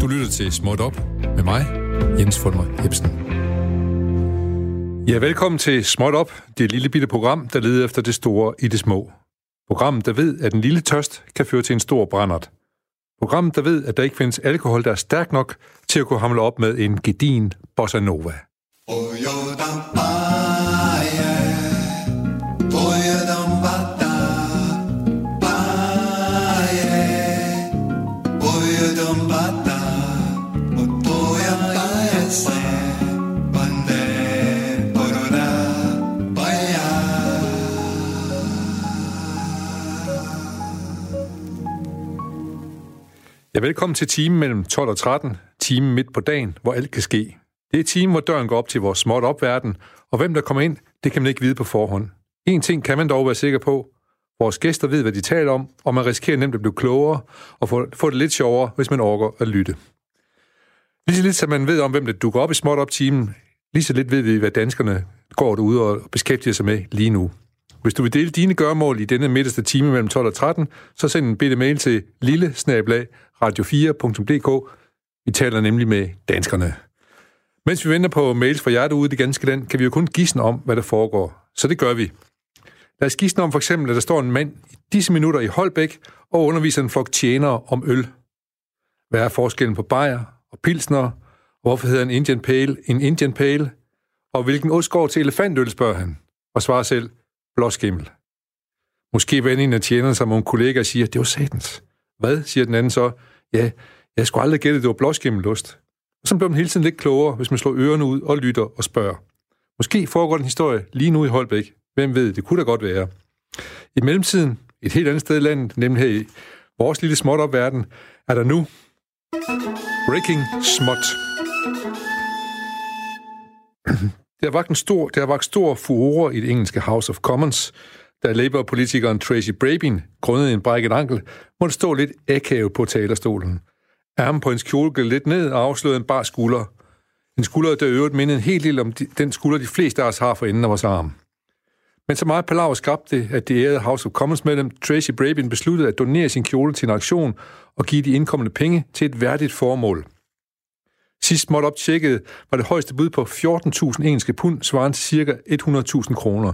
Du lytter til Småt Op med mig, Jens Fulmer Jebsen. Ja, velkommen til Småt Op, det lille bitte program, der leder efter det store i det små. Programmet, der ved, at en lille tørst kan føre til en stor brændert. Programmet, der ved, at der ikke findes alkohol, der er stærk nok til at kunne hamle op med en gedin bossa nova. Ja, velkommen til timen mellem 12 og 13, timen midt på dagen, hvor alt kan ske. Det er timen, hvor døren går op til vores småt opverden, og hvem der kommer ind, det kan man ikke vide på forhånd. En ting kan man dog være sikker på. Vores gæster ved, hvad de taler om, og man risikerer nemt at blive klogere og få, få det lidt sjovere, hvis man orker at lytte. Lige så lidt som man ved om, hvem der dukker op i småt op timen, lige så lidt ved vi, hvad danskerne går derude og beskæftiger sig med lige nu. Hvis du vil dele dine gørmål i denne midterste time mellem 12 og 13, så send en bitte mail til lille radio4.dk. Vi taler nemlig med danskerne. Mens vi venter på mails fra jer derude i det ganske land, kan vi jo kun gisne om, hvad der foregår. Så det gør vi. Lad os gisne om for eksempel, at der står en mand i disse minutter i Holbæk og underviser en flok tjenere om øl. Hvad er forskellen på bajer og pilsner? Og hvorfor hedder en Indian Pale en Indian Pale? Og hvilken ost går til elefantøl, spørger han. Og svarer selv, blåskimmel. Måske vender en af tjenerne sig med en kollega og siger, det var satans. Hvad, siger den anden så? Ja, jeg skulle aldrig gætte, det var blåskimmelost. Og så bliver man hele tiden lidt klogere, hvis man slår ørerne ud og lytter og spørger. Måske foregår den historie lige nu i Holbæk. Hvem ved, det kunne da godt være. I mellemtiden, et helt andet sted i landet, nemlig her i vores lille småt opverden, er der nu Breaking Smot. Det har vagt en stor, det har vagt stor furore i det engelske House of Commons, da Labour-politikeren Tracy Brabin, grundet en brækket ankel, måtte stå lidt akavet på talerstolen. Ærmen på hendes kjole gik lidt ned og afslørede en bar skulder. En skulder, der øvrigt mindede en helt del om de, den skulder, de fleste af os har for enden af vores arm. Men så meget palaver skabte det, at det ærede House of Commons medlem Tracy Brabin besluttede at donere sin kjole til en aktion og give de indkommende penge til et værdigt formål. Sidst måtte op tjekket, var det højeste bud på 14.000 engelske pund, svarende til ca. 100.000 kroner.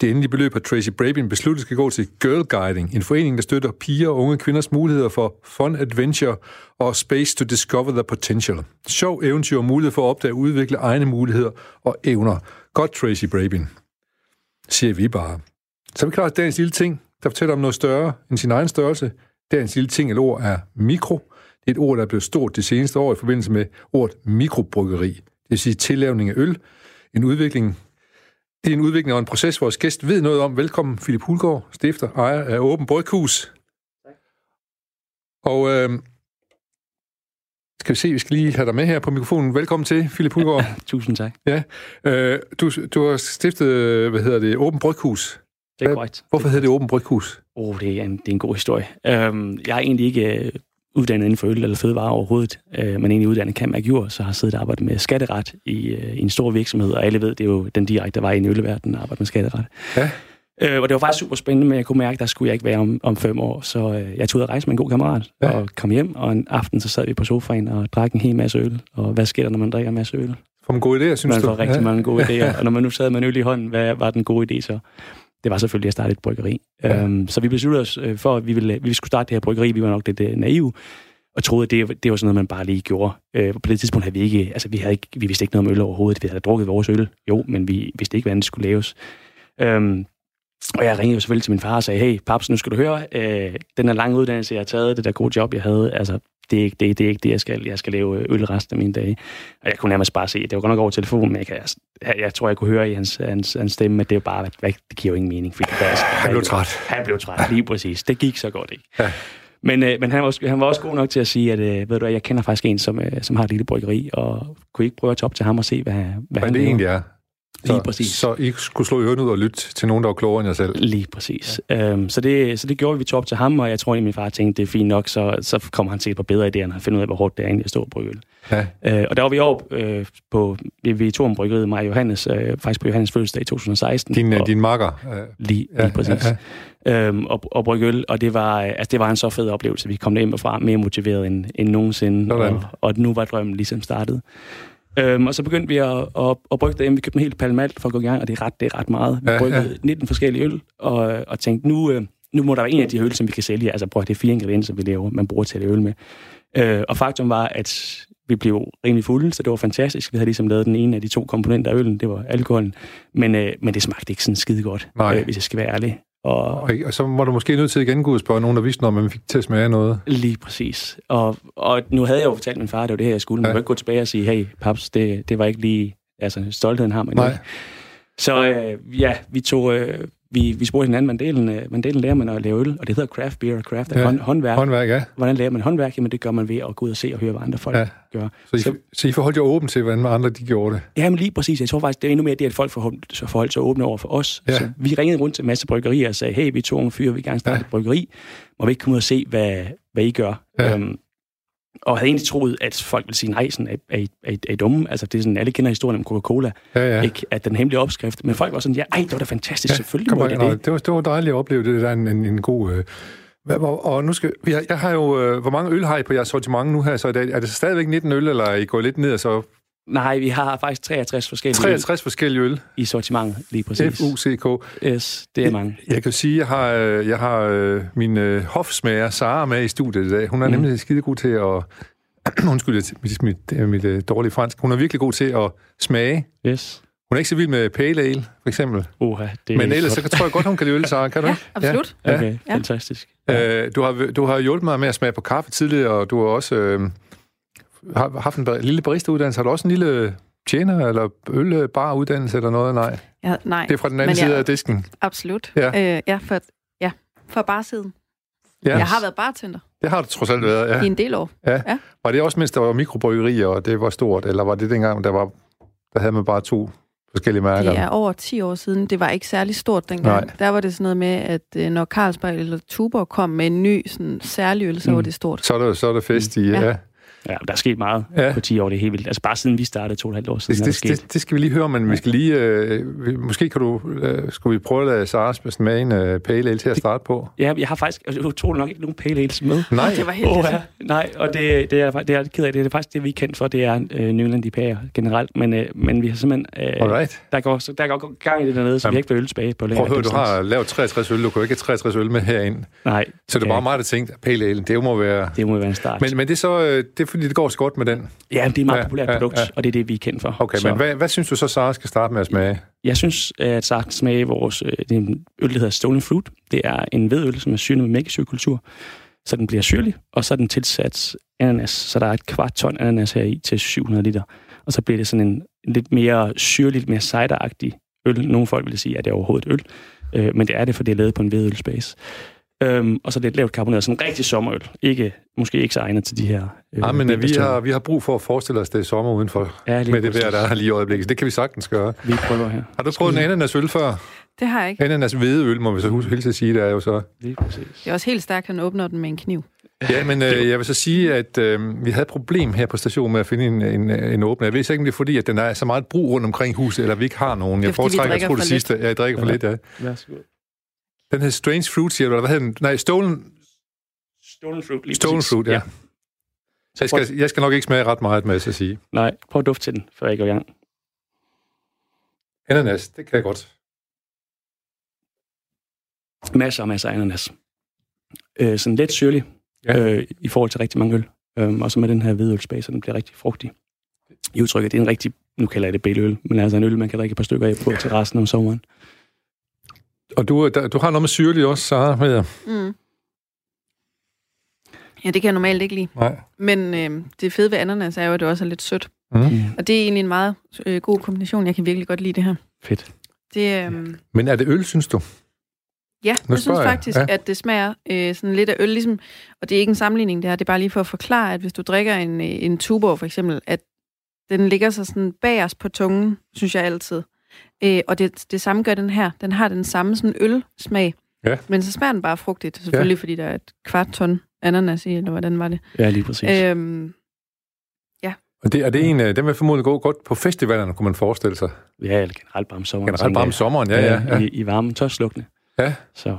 Det endelige beløb har Tracy Brabin besluttet skal gå til Girl Guiding, en forening, der støtter piger og unge kvinders muligheder for fun adventure og space to discover their potential. Sjov eventyr og mulighed for at opdage og udvikle egne muligheder og evner. Godt, Tracy Brabin. Siger vi bare. Så er vi klar til dagens lille ting, der fortæller om noget større end sin egen størrelse. Dagens lille ting eller ord er mikro. Det er et ord, der er blevet stort det seneste år i forbindelse med ordet mikrobryggeri. Det vil sige tillavning af øl. En udvikling, det er en udvikling og en proces, vores gæst ved noget om. Velkommen, Philip Hulgaard, stifter, ejer af Åben Bryghus. Tak. Og øh, skal vi se, vi skal lige have dig med her på mikrofonen. Velkommen til, Philip Hulgaard. Tusind tak. Ja, øh, du, du har stiftet, hvad hedder det, Åben Bryghus. Det er korrekt. Hvorfor hedder det Åben Bryghus? Åh, oh, det, er en, det er en god historie. Um, jeg er egentlig ikke uh, uddannet inden for øl eller fødevare overhovedet, uh, men egentlig uddannet kan jur, så har siddet og arbejdet med skatteret i, uh, i en stor virksomhed, og alle ved, det er jo den direkte vej i en ølverden at arbejde med skatteret. Ja. Uh, og det var faktisk super spændende, men jeg kunne mærke, der skulle jeg ikke være om, om fem år, så uh, jeg tog ud at rejse med en god kammerat ja. og kom hjem, og en aften så sad vi på sofaen og drak en hel masse øl. Og hvad sker der, når man drikker en masse øl? Får man gode idéer, synes man du? Man får rigtig ja. mange gode idéer, og når man nu sad med en øl i hånden, hvad var den gode idé så? Det var selvfølgelig at starte et bryggeri. Ja. Øhm, så vi besluttede os øh, for, at vi ville, vi skulle starte det her bryggeri. Vi var nok lidt uh, naive, og troede, at det, det var sådan noget, man bare lige gjorde. Øh, på det tidspunkt havde vi ikke, altså vi, havde ikke, vi vidste ikke noget om øl overhovedet. Vi havde drukket vores øl, jo, men vi vidste ikke, hvordan det skulle laves. Øhm, og jeg ringede jo selvfølgelig til min far og sagde, hey, paps, nu skal du høre, øh, den her lange uddannelse, jeg har taget, det der gode job, jeg havde, altså, det er ikke det, det, er ikke det jeg skal. Jeg skal lave øl resten af mine dage. Og jeg kunne nærmest bare se, det var godt nok over telefonen, men jeg, kan, jeg, jeg tror, jeg kunne høre i hans, hans, hans stemme, at det er bare, hvad, det giver jo ingen mening. Fordi der, han blev træt. Han blev træt, lige præcis. Det gik så godt, ikke? Ja. Men, øh, men han, var, også, han var også god nok til at sige, at øh, ved du, jeg kender faktisk en, som, øh, som har et lille bryggeri, og kunne ikke prøve at tage op til ham og se, hvad, hvad, hvad han det egentlig er. Lige Så, præcis. så I skulle slå ørerne ud og lytte til nogen, der var klogere end jer selv. Lige præcis. Ja. Øhm, så, det, så det gjorde vi, vi tog op til ham, og jeg tror, at min far tænkte, det er fint nok, så, så kommer han sikkert på bedre idéer, når han finder ud af, hvor hårdt det er egentlig at stå og brygge øl. Ja. Øh, og der var vi over øh, på, vi, vi tog om bryggeriet, mig og Johannes, øh, faktisk på Johannes fødselsdag i 2016. Din, og, og, din makker. Øh, Lige, ja, lige præcis. ja, Ja, Øhm, og, og brygge øl, og det var, øh, altså, det var en så fed oplevelse. Vi kom derhjemme fra mere motiveret end, end nogensinde, Sådan. og, og nu var drømmen ligesom startet. Øhm, og så begyndte vi at, at, at brygge derhjemme. Vi købte en hel palle malt for at gå i gang, og det er ret, det er ret meget. Vi bryggede ja. 19 forskellige øl, og, og tænkte, nu, øh, nu må der være en af de øl, som vi kan sælge. Altså prøv at det er fire ingredienser, vi laver, man bruger til at øl med. Øh, og faktum var, at vi blev rimelig fulde, så det var fantastisk. Vi havde ligesom lavet den ene af de to komponenter af øllen, det var alkoholen. Men, øh, men det smagte ikke sådan skide godt, Nej. øh, hvis jeg skal være ærlig. Og, Og, og så var du måske nødt til igen og spørge nogen, der vidste noget, om man fik til at smage noget. Lige præcis. Og, og nu havde jeg jo fortalt min far, at det var det her, jeg skulle. Man ja. kunne ikke gå tilbage og sige, hey, paps, det, det var ikke lige... Altså, stoltheden har man Nej. ikke. Så øh, ja, vi tog... Øh, vi, vi spurgte hinanden, Mandelen, øh, Mandelen lærer man at lave øl, og det hedder craft beer, craft er Ja. hånd, håndværk. Håndværk, ja. Hvordan lærer man håndværk? Jamen, det gør man ved at gå ud og se og høre, hvad andre folk Ja. gør. Så I, Så- så I forholdt jer åben til, hvordan andre de gjorde det. Jamen lige præcis. Jeg tror faktisk, det er endnu mere det, at folk forholdt, så forholdt sig åbne over for os. Ja. Så vi ringede rundt til en masse bryggerier og sagde, hey, vi er to unge fyre, vi vil gerne starte ja. et bryggeri. Må vi ikke komme ud og se, hvad, hvad I gør? Ja. Øhm, og havde egentlig troet, at folk ville sige, nej, sådan, er, er, er, er I dumme? Altså, det er sådan, alle kender historien om Coca-Cola, Ja, ja. ikke at den hemmelige opskrift. Men folk var sådan, ja, ej, det var da fantastisk, ja, selvfølgelig kom on, det nå, det. det. Var, det var dejligt at opleve det. Der er en, en, en god... Øh, og nu skal, jeg, jeg har jo... Øh, hvor mange øl har I på jeres sortiment nu her så i dag? Er det stadigvæk 19 øl, eller er I gået lidt ned og så Nej, vi har faktisk 63 forskellige 63 forskellige øl? øl i sortimentet, lige præcis. F-U-C-K. Yes, det er mange. Jeg kan jo sige, at jeg har, øh, jeg har øh, min øh, hofsmager, Sara, med i studiet i dag. Hun er Mm. nemlig skide god til at... Undskyld mit, mit, mit, øh, dårlige fransk. Hun er virkelig god til at smage. Yes. Hun er ikke så vild med pale ale, for eksempel. Oha, det Men er ellers så tror jeg godt, hun kan lide øl, Sara. Kan du Ja, ikke? absolut. Ja. Okay, Ja. fantastisk. Øh, du, har, du har hjulpet mig med at smage på kaffe tidligere, og du har også øh, har haft en bar- lille baristauddannelse. Har du også en lille tjener- eller ølbaruddannelse eller noget? Nej, Ja, nej, det er fra den anden Men side jeg- af disken. absolut. Ja. Øh, ja, for, ja, for barsiden. Ja, Jeg har været bartender det har du trods alt været, ja. ja. i en del år. Var det også, mens der var mikrobryggerier, og det var stort, eller var det dengang, der var der havde man bare to forskellige mærker? Det er over 10 år siden. Det var ikke særlig stort dengang. Nej. Der var det sådan noget med, at øh, når Carlsberg eller Tuborg kom med en ny sådan, særlig øl, så Mm. var det stort. Så er der, så er der fest i, ja. Ja. Ja. Der er sket meget Ja. på 10 år, det er helt vildt. Altså bare siden vi startede to og et halvt år siden, Det, er det, sket. det, det, skal vi lige høre, men vi skal lige... Øh, måske kan du... Øh, skulle vi prøve at lade Sara smage en øh, pale ale til at starte på? Ja, jeg har faktisk altså, utrolig nok ikke nogen pale ales med. Nej, Det var helt Oh, ja. Nej, og det, det, er, det er jeg ked af. Det er faktisk det, vi er kendt for. Det er øh, New England IPA'er generelt. Men, øh, men vi har simpelthen... Øh, alright. der, går, så- der går gang i det dernede, så Jamen, vi ikke fået øl tilbage på Prøv længere at høre, du har lavet 63 øl. Du kan ikke have 63 øl med herind. Nej, Så det er Ja. bare mig, der tænkte, pale ale, det må være... det må være en start. Men, Men, men det er så... Øh, det er fordi, det går så godt med den. ja, det er et meget Ja, populært ja, produkt, ja. og det er det, vi er kendt for. Okay, så, men hvad, hvad synes du så, Sara skal starte med at smage? Jeg synes, at sagt smage vores øh, det er en øl, der hedder Stolen Fruit. Det er en hvedøl, som er syrlig med mælkesyrekultur. Så den bliver syrlig, og så er den tilsat ananas. Så der er et kvart ton ananas her i til 700 liter. Og så bliver det sådan en lidt mere syrlig, lidt mere cideragtig øl. Nogle folk vil sige, at det er overhovedet øl. Øh, men det er det, for det er lavet på en hvedølsbase. Øhm, og så lidt lavt karboneret, sådan en rigtig sommerøl. Ikke, måske ikke så egnet til de her... Øh, Ja, men øh, vi har, vi har brug for at forestille os det er sommer udenfor ja, lige med det vejr, der er lige i øjeblikket. Det kan vi sagtens gøre. Vi prøver her. Har du prøvet en ananasøl før? Det har jeg ikke. Ananas hvedeøl, må vi så huske hilse at sige, det er jo så. Lige præcis. Det er også helt stærkt, at han åbner den med en kniv. Ja, men øh, jeg vil så sige, at øh, vi havde et problem her på stationen med at finde en, en, en åbner. Jeg ved ikke, om det er fordi, at den er så meget brug rundt omkring huset, eller vi ikke har nogen. Jeg foretrækker at drikker tro det for sidste. Ja, jeg drikker for Ja. lidt, ja. Værsgo. Den hedder Strange Fruit, siger du, eller hvad hedder den? Nej, Stolen, Stolen Fruit, lige Stolen præcis. Fruit, ja. Så jeg skal, jeg skal nok ikke smage ret meget med, at sige. Nej, prøv at dufte til den, før jeg går i gang. Ananas, det kan jeg godt. Masser og masser af ananas. Øh, sådan lidt syrlig Ja. ja. øh, i forhold til rigtig mange øl. Øhm, og så med den her hvidølsbase, så den bliver rigtig frugtig. I udtrykket, det er en rigtig, nu kalder jeg det bæløl, men altså en øl, man kan drikke et par stykker af på til resten om sommeren. Og du, der, du har noget med syrlig også, Sara, med. Mm. Ja, det kan jeg normalt ikke lide. Nej. Men øh, det fede ved ananas er jo, at det også er lidt sødt. Mm. Og det er egentlig en meget øh, god kombination. Jeg kan virkelig godt lide det her. Fedt. Det, øh, Men er det øl, synes du? Ja, Nu jeg synes jeg. faktisk, Ja. at det smager øh, sådan lidt af øl, ligesom, og det er ikke en sammenligning det her, det er bare lige for at forklare, at hvis du drikker en, øh, en Tuborg for eksempel, at den ligger så sådan bagerst på tungen, synes jeg altid. Øh, og det, det samme gør den her. Den har den samme sådan ølsmag. Ja. Men så smager den bare frugtigt, selvfølgelig, ja. fordi der er et kvart ton ananas i, eller hvordan var det? Ja, lige præcis. Øhm, Og det, er det en, øh, den vil formodentlig gå godt på festivalerne, kunne man forestille sig. Ja, eller generelt bare om sommeren. Generelt bare om sommeren, ja, ja. ja. I, i varmen, tørstlugtende. Ja. Så.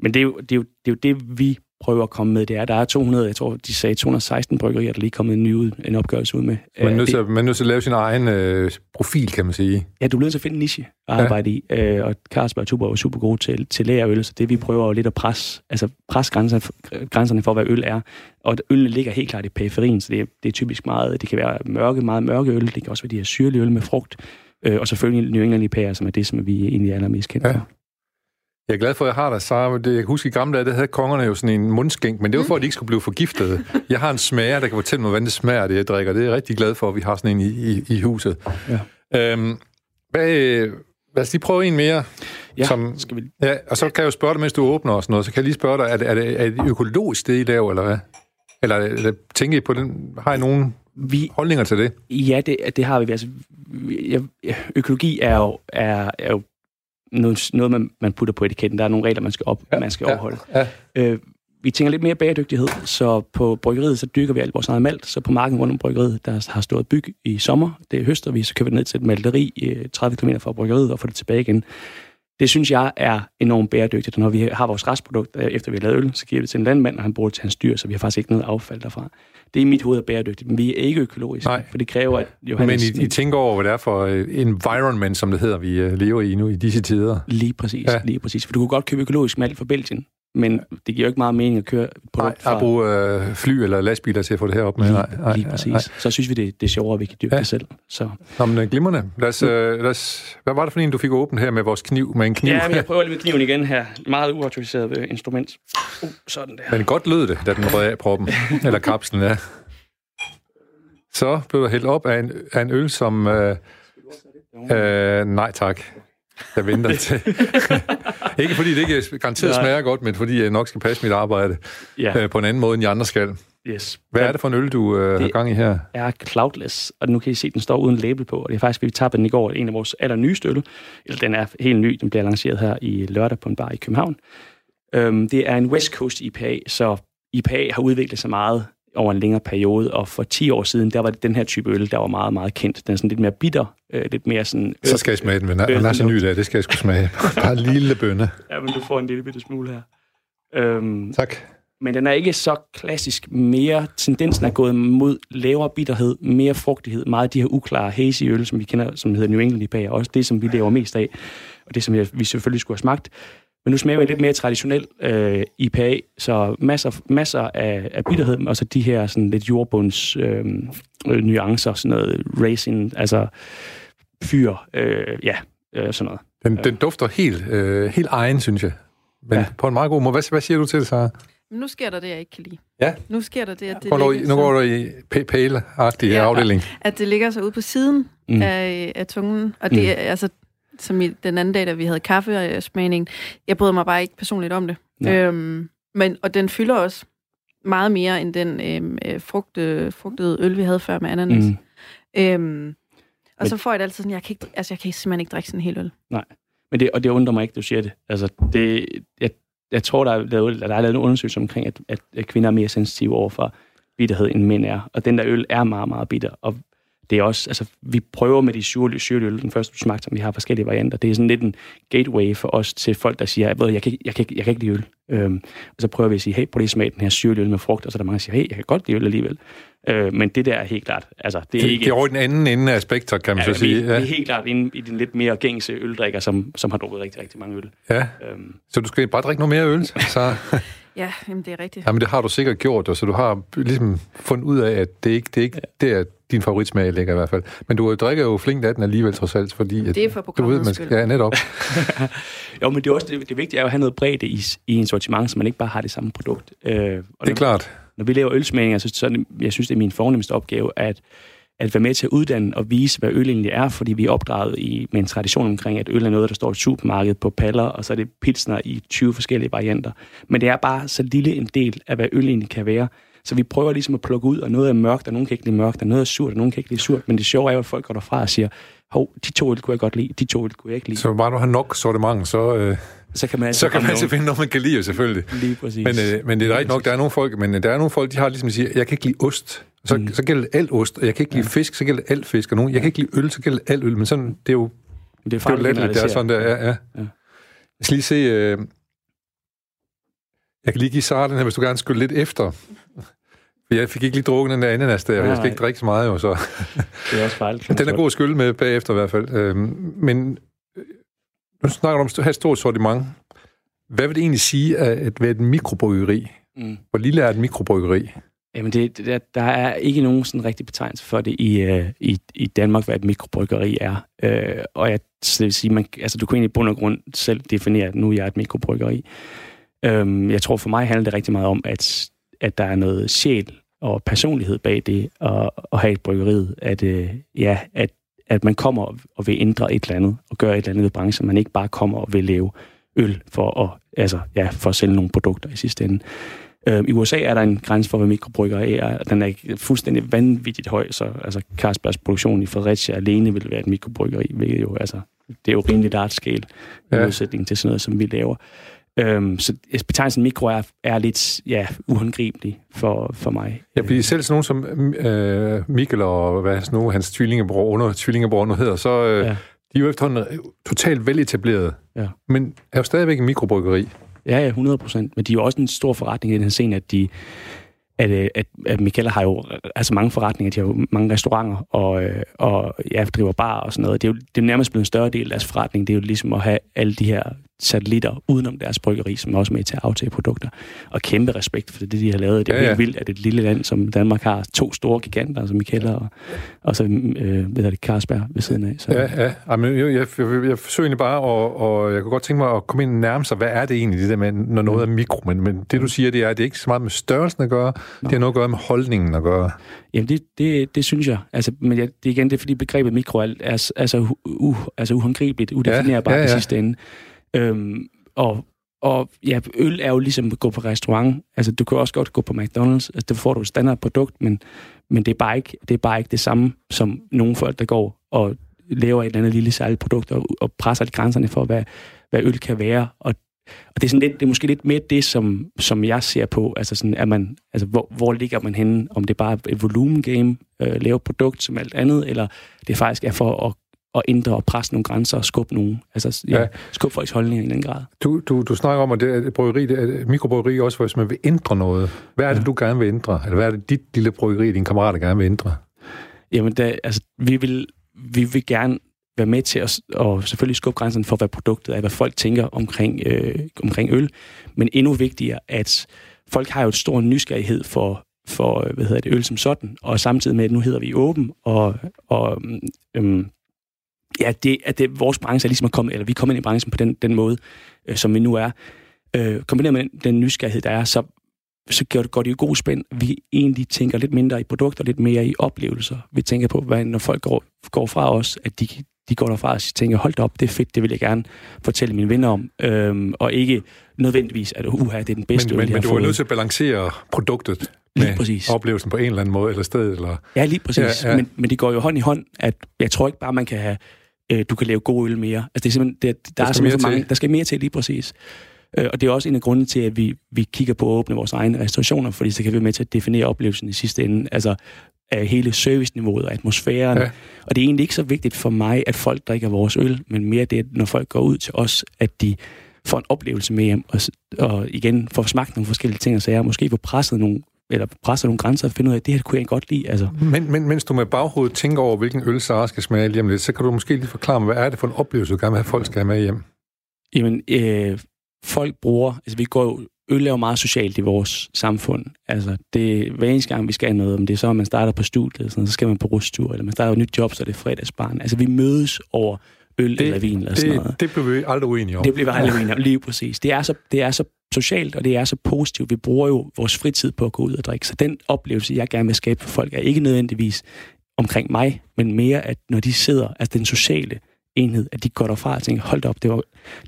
Men det er, jo, det, er jo, det er jo det, vi prøver at komme med. Det er, der er 200, jeg tror, de sagde 216 bryggerier, der lige er kommet en ny ud, en opgørelse ud med. Man er, Øh, nødt til, man er nødt til at lave sin egen øh, profil, kan man sige. ja, du bliver nødt til at finde en niche at arbejde ja. i. Øh, og Carlsberg og Tuborg er super gode til, til lagerøl, så det vi prøver jo lidt at presse, altså presse grænserne, grænserne for, hvad øl er. Og ølene ligger helt klart i periferien, så det er, det er typisk meget, det kan være mørke, meget mørke øl, det kan også være de her syrlige øl med frugt, øh, og selvfølgelig New England IPA'er, som er det, som vi egentlig er allermest kendt Ja. for. Jeg er glad for, at jeg har dig, Sara. Det, jeg kan huske, i gamle dage, der havde kongerne jo sådan en mundskænk, men det var for, at de ikke skulle blive forgiftet. Jeg har en smager, der kan fortælle mig, hvordan det smager, det jeg drikker. Det er jeg rigtig glad for, at vi har sådan en i, i, i huset. Ja. Øhm, hvad, øh, lad os lige prøve en mere. Ja, Som- skal vi... Ja, og så kan jeg jo spørge dig, mens du åbner og sådan noget, så kan jeg lige spørge dig, er det, er det, er det økologisk, det I laver, eller hvad? Eller, eller tænker I på den, har I nogen Vi, holdninger til det? Ja, det, det har vi. Altså, økologi er jo, er, er jo noget, noget man, man putter på etiketten. Der er nogle regler, man skal, op, ja, man skal overholde. Ja. Øh, vi tænker lidt mere bæredygtighed, så på bryggeriet, så dyrker vi alt vores eget malt. Så på marken rundt om bryggeriet, der har stået byg i sommer. Det høster vi, så kører vi ned til et malteri øh, 30 km fra bryggeriet og får det tilbage igen. Det synes jeg er enormt bæredygtigt. Og Når vi har vores restprodukt, øh, efter vi har lavet øl, så giver vi det til en landmand, og han bruger det til hans dyr, så vi har faktisk ikke noget affald derfra. Det er i mit hoved er bæredygtigt, men vi er ikke økologiske, Nej. for det kræver, at Johannes... Men I, I tænker over, hvad det er for øh, environment, som det hedder, vi øh, lever i nu i disse tider. Lige præcis, ja. lige præcis. For du kunne godt købe økologisk malt fra Belgien, men det giver jo ikke meget mening at køre et Nej, produkt at fra... bruge øh, fly eller lastbiler til at få det her op med. Nej, nej, lige præcis. nej. Så synes vi, det, det er sjovere, at vi kan dyrke Ja. det selv. Så. Nå, men øh, glimrende. Lad os, øh, lad os, hvad var det for en, du fik åbent her med vores kniv? Med en kniv? Ja, men jeg prøver lige med kniven igen her. Meget uautoriseret øh, instrument. Uh, sådan der. Men godt lød det, da den rød af proppen. eller kapslen, ja. Så blev der hældt op af en, af en øl, som... Øh, øh, nej, tak. Jeg venter til. ikke fordi det ikke garanteret smager godt, men fordi jeg nok skal passe mit arbejde Ja, øh, på en anden måde, end de andre skal. yes. Hvad er det for en øl, du øh, har gang i her? er Cloudless, og nu kan I se, at den står uden label på, og det er faktisk, vi tabte den i går, en af vores allernyeste øl, eller den er helt ny, den bliver lanceret her i lørdag på en bar i København. Øhm, det er en West Coast IPA, så IPA har udviklet sig meget over en længere periode, og for 10 år siden, der var det den her type øl, der var meget, meget kendt. Den er sådan lidt mere bitter, øh, lidt mere sådan... Så skal jeg smage den, men den er så ny der, det skal jeg sgu smage. Bare en lille bønne. Ja, men du får en lille bitte smule her. Øhm, Tak. men den er ikke så klassisk mere. Tendensen er gået mod lavere bitterhed, mere frugtighed, meget af de her uklare hazy øl, som vi kender, som hedder New England IPA, og også det, som vi lever mest af, og det, som vi selvfølgelig skulle have smagt. Men nu smager vi lidt mere traditionel øh, IPA, så masser, masser af, af bitterhed, og så de her sådan lidt jordbunds øh, øh, nuancer, sådan noget racing, altså fyr, øh, ja, øh, sådan noget. Den, den dufter helt, øh, helt egen, synes jeg. Men ja. På en meget god måde. Hvad, hvad siger du til det, Sara? Men nu sker der det, jeg ikke kan lide. Ja. Nu sker der det, at det, Går ligger, nu går du i p- pæle-agtig ja. Afdeling. at det ligger så ude på siden Mm. mm. af, af tungen. Og det Mm. er altså, som i den anden dag, da vi havde kaffesmagning, jeg bryder mig bare ikke personligt om det. Nej. Øhm, men, og den fylder også meget mere end den øhm, øh, frugte, frugtede øl, vi havde før med ananas. Mm. Øhm, og Men- så får jeg det altid sådan, jeg kan, ikke, altså, jeg kan simpelthen ikke drikke sådan en hel øl. Men det, og det undrer mig ikke, du siger det. Altså, det jeg, jeg tror, der er, lavet, der er lavet en undersøgelse omkring, at, at, kvinder er mere sensitive over for bitterhed, end mænd er. Og den der øl er meget, meget bitter. Og det er også, altså, vi prøver med de syrlige, syrlige øl, den første du smagte, som vi har forskellige varianter. Det er sådan lidt en gateway for os til folk, der siger, jeg, jeg, kan, ikke- jeg, kan, jeg kan ikke lide øl. Øhm, og så prøver vi at sige, hey, prøv lige at smage den her syrlige øl med frugt. Og så er der mange, der siger, hey, jeg kan godt lide øl alligevel. Øh, men det der er helt klart, altså, det er Det, ikke... det er over den anden ende af spektret, kan man Ja, så sige. vi, vi Ja. er helt klart inde i den lidt mere gængse øldrikker, som, som har drukket rigtig, rigtig mange øl. ja. Øhm, Så du skal bare drikke noget mere øl, så... Ja, jamen, det er rigtigt. Jamen, det har du sikkert gjort, og så du har ligesom fundet ud af, at det ikke det er ikke det er din favoritsmag ligger i hvert fald. Men du drikker jo flink af den alligevel trods alt, fordi... At, Det er for du ved, man skal, ja, netop. Jo, men det, er også, det, det vigtige er jo at have noget bredde i, i en sortiment, så man ikke bare har det samme produkt. Øh, og Det er når, klart. når vi laver ølsmagninger, så, så er det, jeg synes, det er min fornemmeste opgave, at, at være med til at uddanne og vise, hvad øl egentlig er, fordi vi er opdraget i, med en tradition omkring, at øl er noget, der står i et supermarked på paller, og så er det pilsner i 20 forskellige varianter. Men det er bare så lille en del af, hvad øl egentlig kan være. Så vi prøver ligesom at plukke ud, og noget er mørkt, og nogen kan ikke lide mørkt, og noget er surt, og nogen kan ikke lide surt. Men det sjove er jo, at folk går derfra og siger, hov, de to øl kunne jeg godt lide, de to øl kunne jeg ikke lide. Så bare du har nok sortiment, så, øh, så kan man altså så kan man altså finde noget, man kan lide, selvfølgelig. Lige præcis. Men, øh, men det er rigtigt nok, der er nogle folk, men der er nogle folk, de har ligesom at sige, jeg kan ikke lide ost. Så, mm. så gælder det alt ost, og jeg kan ikke lide fisk, så gælder det alt fisk, og nogen, jeg kan ikke lide øl, så gælder det alt øl, men sådan, det er jo, det er, det er jo let, det er sådan der, ja, ja. Ja. Jeg skal lige se, øh, jeg kan lige give Sara den her, hvis du gerne skulle lidt efter. For jeg fik ikke lige drukket den der ananas der, og jeg skal ikke drikke så meget jo, så... Det er også. Men den er god at skylde med bagefter i hvert fald. Øhm, men øh, nu snakker du om at have et stort sortiment. Hvad vil det egentlig sige at at være et mikrobryggeri? Mm. Hvor lille er et mikrobryggeri? Jamen, det, det, der, der er ikke nogen sådan rigtig betegnelse for det i, øh, i, i Danmark, hvad et mikrobryggeri er. Øh, og jeg så det vil sige, man, altså, du kan egentlig i bund og grund selv definere, at nu er jeg et mikrobryggeri. Øh, jeg tror for mig handler det rigtig meget om, at, at der er noget sjæl og personlighed bag det at, at have et bryggeri. At, øh, ja, at, at man kommer og vil ændre et eller andet og gøre et eller andet ved branchen. Man ikke bare kommer og vil lave øl for at, altså, ja, for at sælge nogle produkter i sidste ende. Øh, I USA er der en grænse for, hvad mikrobryggeri er. Den er ikke fuldstændig vanvittigt høj, så altså, Carlsbergs produktion i Fredericia alene vil være et mikrobryggeri, hvilket jo, altså, det er jo rimelig large scale, i Ja. modsætning til sådan noget, som vi laver. Øhm, så betegnelsen mikro er, er lidt ja, uhåndgribelig for, for mig. Ja, fordi selv sådan nogen som øh, Mikkel og hvad hans nu, hans tvillingebror, under tvillingebror nu hedder, så øh, ja. de er jo efterhånden totalt veletableret. Ja. Men er jo stadigvæk en mikrobryggeri. Ja, ja, 100 procent. Men de er jo også en stor forretning i den her scene, at de at, øh, at, at Michaela har jo altså mange forretninger, de har jo mange restauranter og, øh, og ja, driver bar og sådan noget. Det er jo det er nærmest blevet en større del af deres forretning. Det er jo ligesom at have alle de her satellitter udenom deres bryggeri, som er også med til at aftage produkter. Og kæmpe respekt for det, de har lavet. Det er Ja, ja, helt vildt, at et lille land som Danmark har to store giganter, som Michaela og, og så øh, er det, Carlsberg ved siden af. Så, Ja, ja. Jamen, jeg, jeg, jeg, jeg forsøger egentlig bare, og, og jeg kunne godt tænke mig at komme ind nærmere sig, hvad er det egentlig, det der med, når noget er mikro? Men, men det, du siger, det er, at det er ikke så meget med størrelsen at gøre, det har noget at gøre med holdningen at gøre. Jamen, det, det, det synes jeg. Altså, men jeg, det er igen det, er, fordi begrebet mikro er, er, er så u, u, altså uhåndgribeligt, udefinerbart ja, ja, ja. i sidste ende. Øhm, og, og ja, øl er jo ligesom at gå på restaurant. Altså, du kan også godt gå på McDonald's. Altså, der får du et standardprodukt, men, men det, er bare ikke, det er bare ikke det samme som nogle folk, der går og laver et eller andet lille særligt produkt og, og presser lidt grænserne for, hvad, hvad øl kan være. Og, og det er, sådan lidt, det er måske lidt mere det, som, som jeg ser på. Altså, sådan, er man, altså hvor, hvor ligger man henne? Om det bare er et volumegame, øh, lave produkt som alt andet, eller det faktisk er for at, at ændre og presse nogle grænser og skubbe nogle, altså ja, Ja. skubbe folks holdninger i en eller anden grad. Du, du, du snakker om, at det er et bryggeri, det er mikrobryggeri også, hvis man vil ændre noget. Hvad er det, Ja. du gerne vil ændre? Eller hvad er det, dit lille bryggeri, din kammerat gerne vil ændre? Jamen, da, altså, vi vil, vi vil gerne være med til at og selvfølgelig skubbe grænsen for, hvad produktet er, hvad folk tænker omkring, øh, omkring øl. Men endnu vigtigere, at folk har jo et stor nysgerrighed for, for hvad hedder det, øl som sådan, og samtidig med, at nu hedder vi åben, og, og øhm, ja, det, at det, vores branche er ligesom at komme, eller vi er kommet ind i branchen på den, den måde, øh, som vi nu er. Øh, kombineret med den, den nysgerrighed, der er, så så går det, går det jo god spænd. Vi egentlig tænker lidt mindre i produkter, lidt mere i oplevelser. Vi tænker på, hvad, når folk går, går fra os, at de, de går derfra og tænker, hold da op, det er fedt, det vil jeg gerne fortælle mine venner om. Øhm, og ikke nødvendigvis, at uha, det er den bedste Men, øl, men, men du er nødt til at balancere produktet Lige med præcis. oplevelsen på en eller anden måde, eller sted, eller... Ja, lige præcis. Ja. ja. Men, men det går jo hånd i hånd, at jeg tror ikke bare, man kan have, øh, du kan lave god øl mere. Altså det er simpelthen, det, der, Der er skal simpelthen for mere mange, til. der skal mere til lige præcis. Øh, og det er også en af grundene til, at vi, vi kigger på at åbne vores egne restaurationer, fordi så kan vi være med til at definere oplevelsen i sidste ende. Altså af hele serviceniveauet og atmosfæren. Ja. Og det er egentlig ikke så vigtigt for mig, at folk drikker vores øl, men mere det, at når folk går ud til os, at de får en oplevelse med hjem, og, og igen får smagt nogle forskellige ting og sager, måske får presset nogle, eller presset nogle grænser og finde ud af, at det her kunne jeg godt lide. Altså, Men, men mens du med baghovedet tænker over, hvilken øl Sara skal smage lige om lidt, så kan du måske lige forklare mig, hvad er det for en oplevelse, du gerne vil have, folk skal have med hjem? Jamen, øh, folk bruger, altså vi går jo, øl er jo meget socialt i vores samfund. Altså, det, hver eneste gang, vi skal noget, om det er så, at man starter på studiet, sådan, så skal man på rustur, eller man starter et nyt job, så er det fredagsbarn. Altså, vi mødes over øl det, eller vin eller sådan noget. Det, det blev vi aldrig uenige om. Det bliver vi aldrig enige om, lige præcis. Det er, så, det er så socialt, og det er så positivt. Vi bruger jo vores fritid på at gå ud og drikke. Så den oplevelse, jeg gerne vil skabe for folk, er ikke nødvendigvis omkring mig, men mere, at når de sidder, altså den sociale enhed, at de går derfra og tænker, hold op, det var,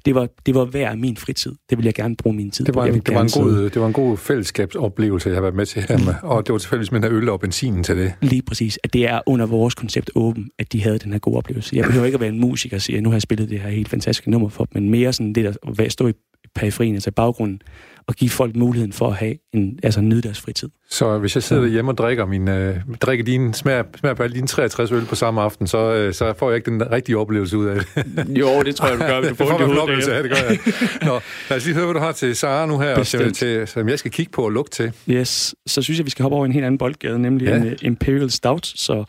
det var, det var værd min fritid. Det vil jeg gerne bruge min tid det var på. En, det, var en god, det var en god fællesskabsoplevelse, jeg har været med til her med, og det var selvfølgelig med øl og benzinen til det. Lige præcis, at det er under vores koncept åben, at de havde den her gode oplevelse. Jeg behøver ikke at være en musiker og sige, at nu har jeg spillet det her helt fantastiske nummer for dem, men mere sådan det, der stå i periferien, altså baggrunden, og give folk muligheden for at have en, altså nyde deres fritid. Så hvis jeg sidder hjemme og drikker, min, øh, drikker dine, smager, smager på alle dine 63 øl på samme aften, så, øh, så får jeg ikke den rigtige oplevelse ud af det. jo, det tror jeg, du gør. Du får en oplevelse af det, gør jeg. Nå, lad os lige høre, hvad du har til Sara nu her, og til, til, som jeg skal kigge på og lugte til. Yes, så synes jeg, vi skal hoppe over en helt anden boldgade, nemlig ja. en uh, Imperial Stout, så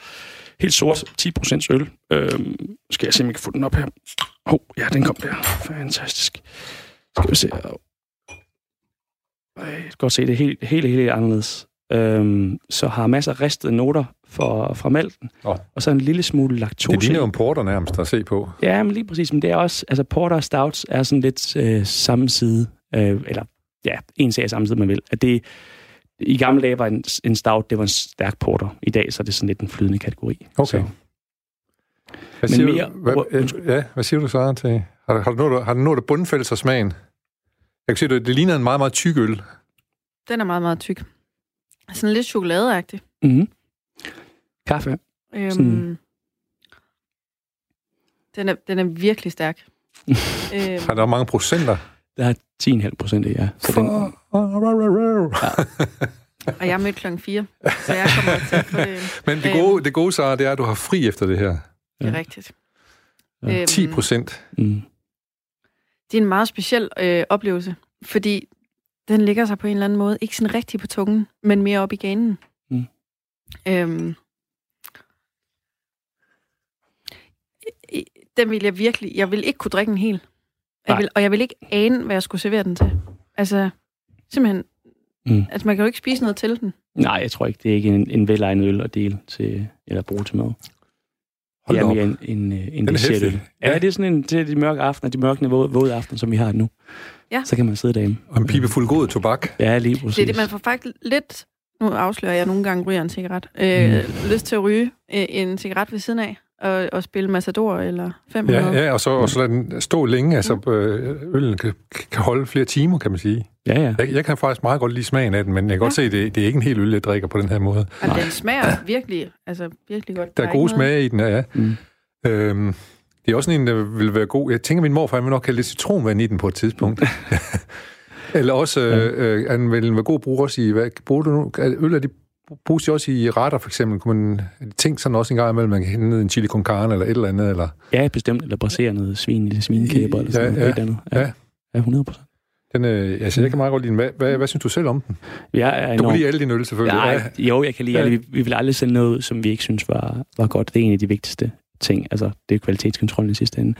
helt sort, 10% øl. Øhm, skal jeg se, om jeg kan få den op her. Åh, oh, ja, den kom der. Fantastisk. Skal vi se. Jeg kan godt se, det er helt, helt, helt anderledes. Øhm, så har masser af ristede noter for, fra malten, oh. og så en lille smule laktose. Det ligner jo en porter nærmest at se på. Ja, men lige præcis. Men det er også, altså porter og stouts er sådan lidt øh, samme side, øh, eller ja, en sag samme side, man vil. At det, I gamle dage var en, en stout, det var en stærk porter. I dag så er det sådan lidt en flydende kategori. Okay. Så. Hvad siger, men mere, du, hvad, øh, ja, hvad siger du så til? Har, har, du nået, har du nået at bundfælde sig smagen? Jeg kan se, det, det ligner en meget, meget tyk øl. Den er meget, meget tyk. Sådan lidt chokoladeagtig. Mm-hmm. Kaffe. Øhm, Sådan. den, er, den er virkelig stærk. øhm, har der mange procenter? Der er 10,5 procent, ja. Så den, ja. Og jeg mødte klokken 4, så jeg kommer til at få det. Men det gode, øhm, det gode så det er, at du har fri efter det her. Det er rigtigt. Ja. 10 øhm, procent. Mm. Det er en meget speciel øh, oplevelse, fordi den ligger sig på en eller anden måde, ikke sådan rigtig på tungen, men mere op i ganen. Mm. Øhm, den vil jeg virkelig, jeg vil ikke kunne drikke den helt. Jeg vil, og jeg vil ikke ane, hvad jeg skulle servere den til. Altså, simpelthen, mm. altså man kan jo ikke spise noget til den. Nej, jeg tror ikke, det er ikke en, en velegnet øl at dele til, eller bruge til mad. Hold det er mere en, en, en dessertøl. Ja. ja, det er sådan en til de mørke aftener, de mørke våde, våde aftener, som vi har nu. Ja. Så kan man sidde derhjemme. Og en pibe fuld god tobak. Ja, lige præcis. Det er det, man får faktisk lidt, nu afslører jeg nogle gange ryger en cigaret, øh, mm. lyst til at ryge øh, en cigaret ved siden af, og, og spille Matador eller 500. Ja, ja og, så, og så lade den stå længe. Altså, øh, øllen kan, kan holde flere timer, kan man sige. Ja, ja. Jeg, jeg kan faktisk meget godt lide smagen af den, men jeg kan ja. godt se, at det, det er ikke en helt øl, jeg drikker på den her måde. Og den smager virkelig, altså virkelig godt. Der, der er gode smage i den, ja. ja. Mm. Øhm, det er også en, der vil være god. Jeg tænker, min morfar vil nok have lidt citronvand i den på et tidspunkt. Eller også, ja. øh, han vil være god brug også i, hvad bruger du nu? Øl er de bruges de også i retter, for eksempel? Kunne man tænke sådan også en gang imellem, man kan hente en chili con carne eller et eller andet? Eller? Ja, bestemt. Eller brasere noget svin i svinekæber eller sådan ja, noget. Ja, andet. Ja, ja. ja 100 procent. Den, øh, altså, jeg kan meget godt lide den. Hvad, hvad, hvad synes du selv om den? Jeg er du kan lide alle dine øl, selvfølgelig. Ja, jo, jeg kan lide ja. alle. Vi, vi vil aldrig sende noget, som vi ikke synes var, var godt. Det er en af de vigtigste ting. Altså, det er kvalitetskontrollen i sidste ende.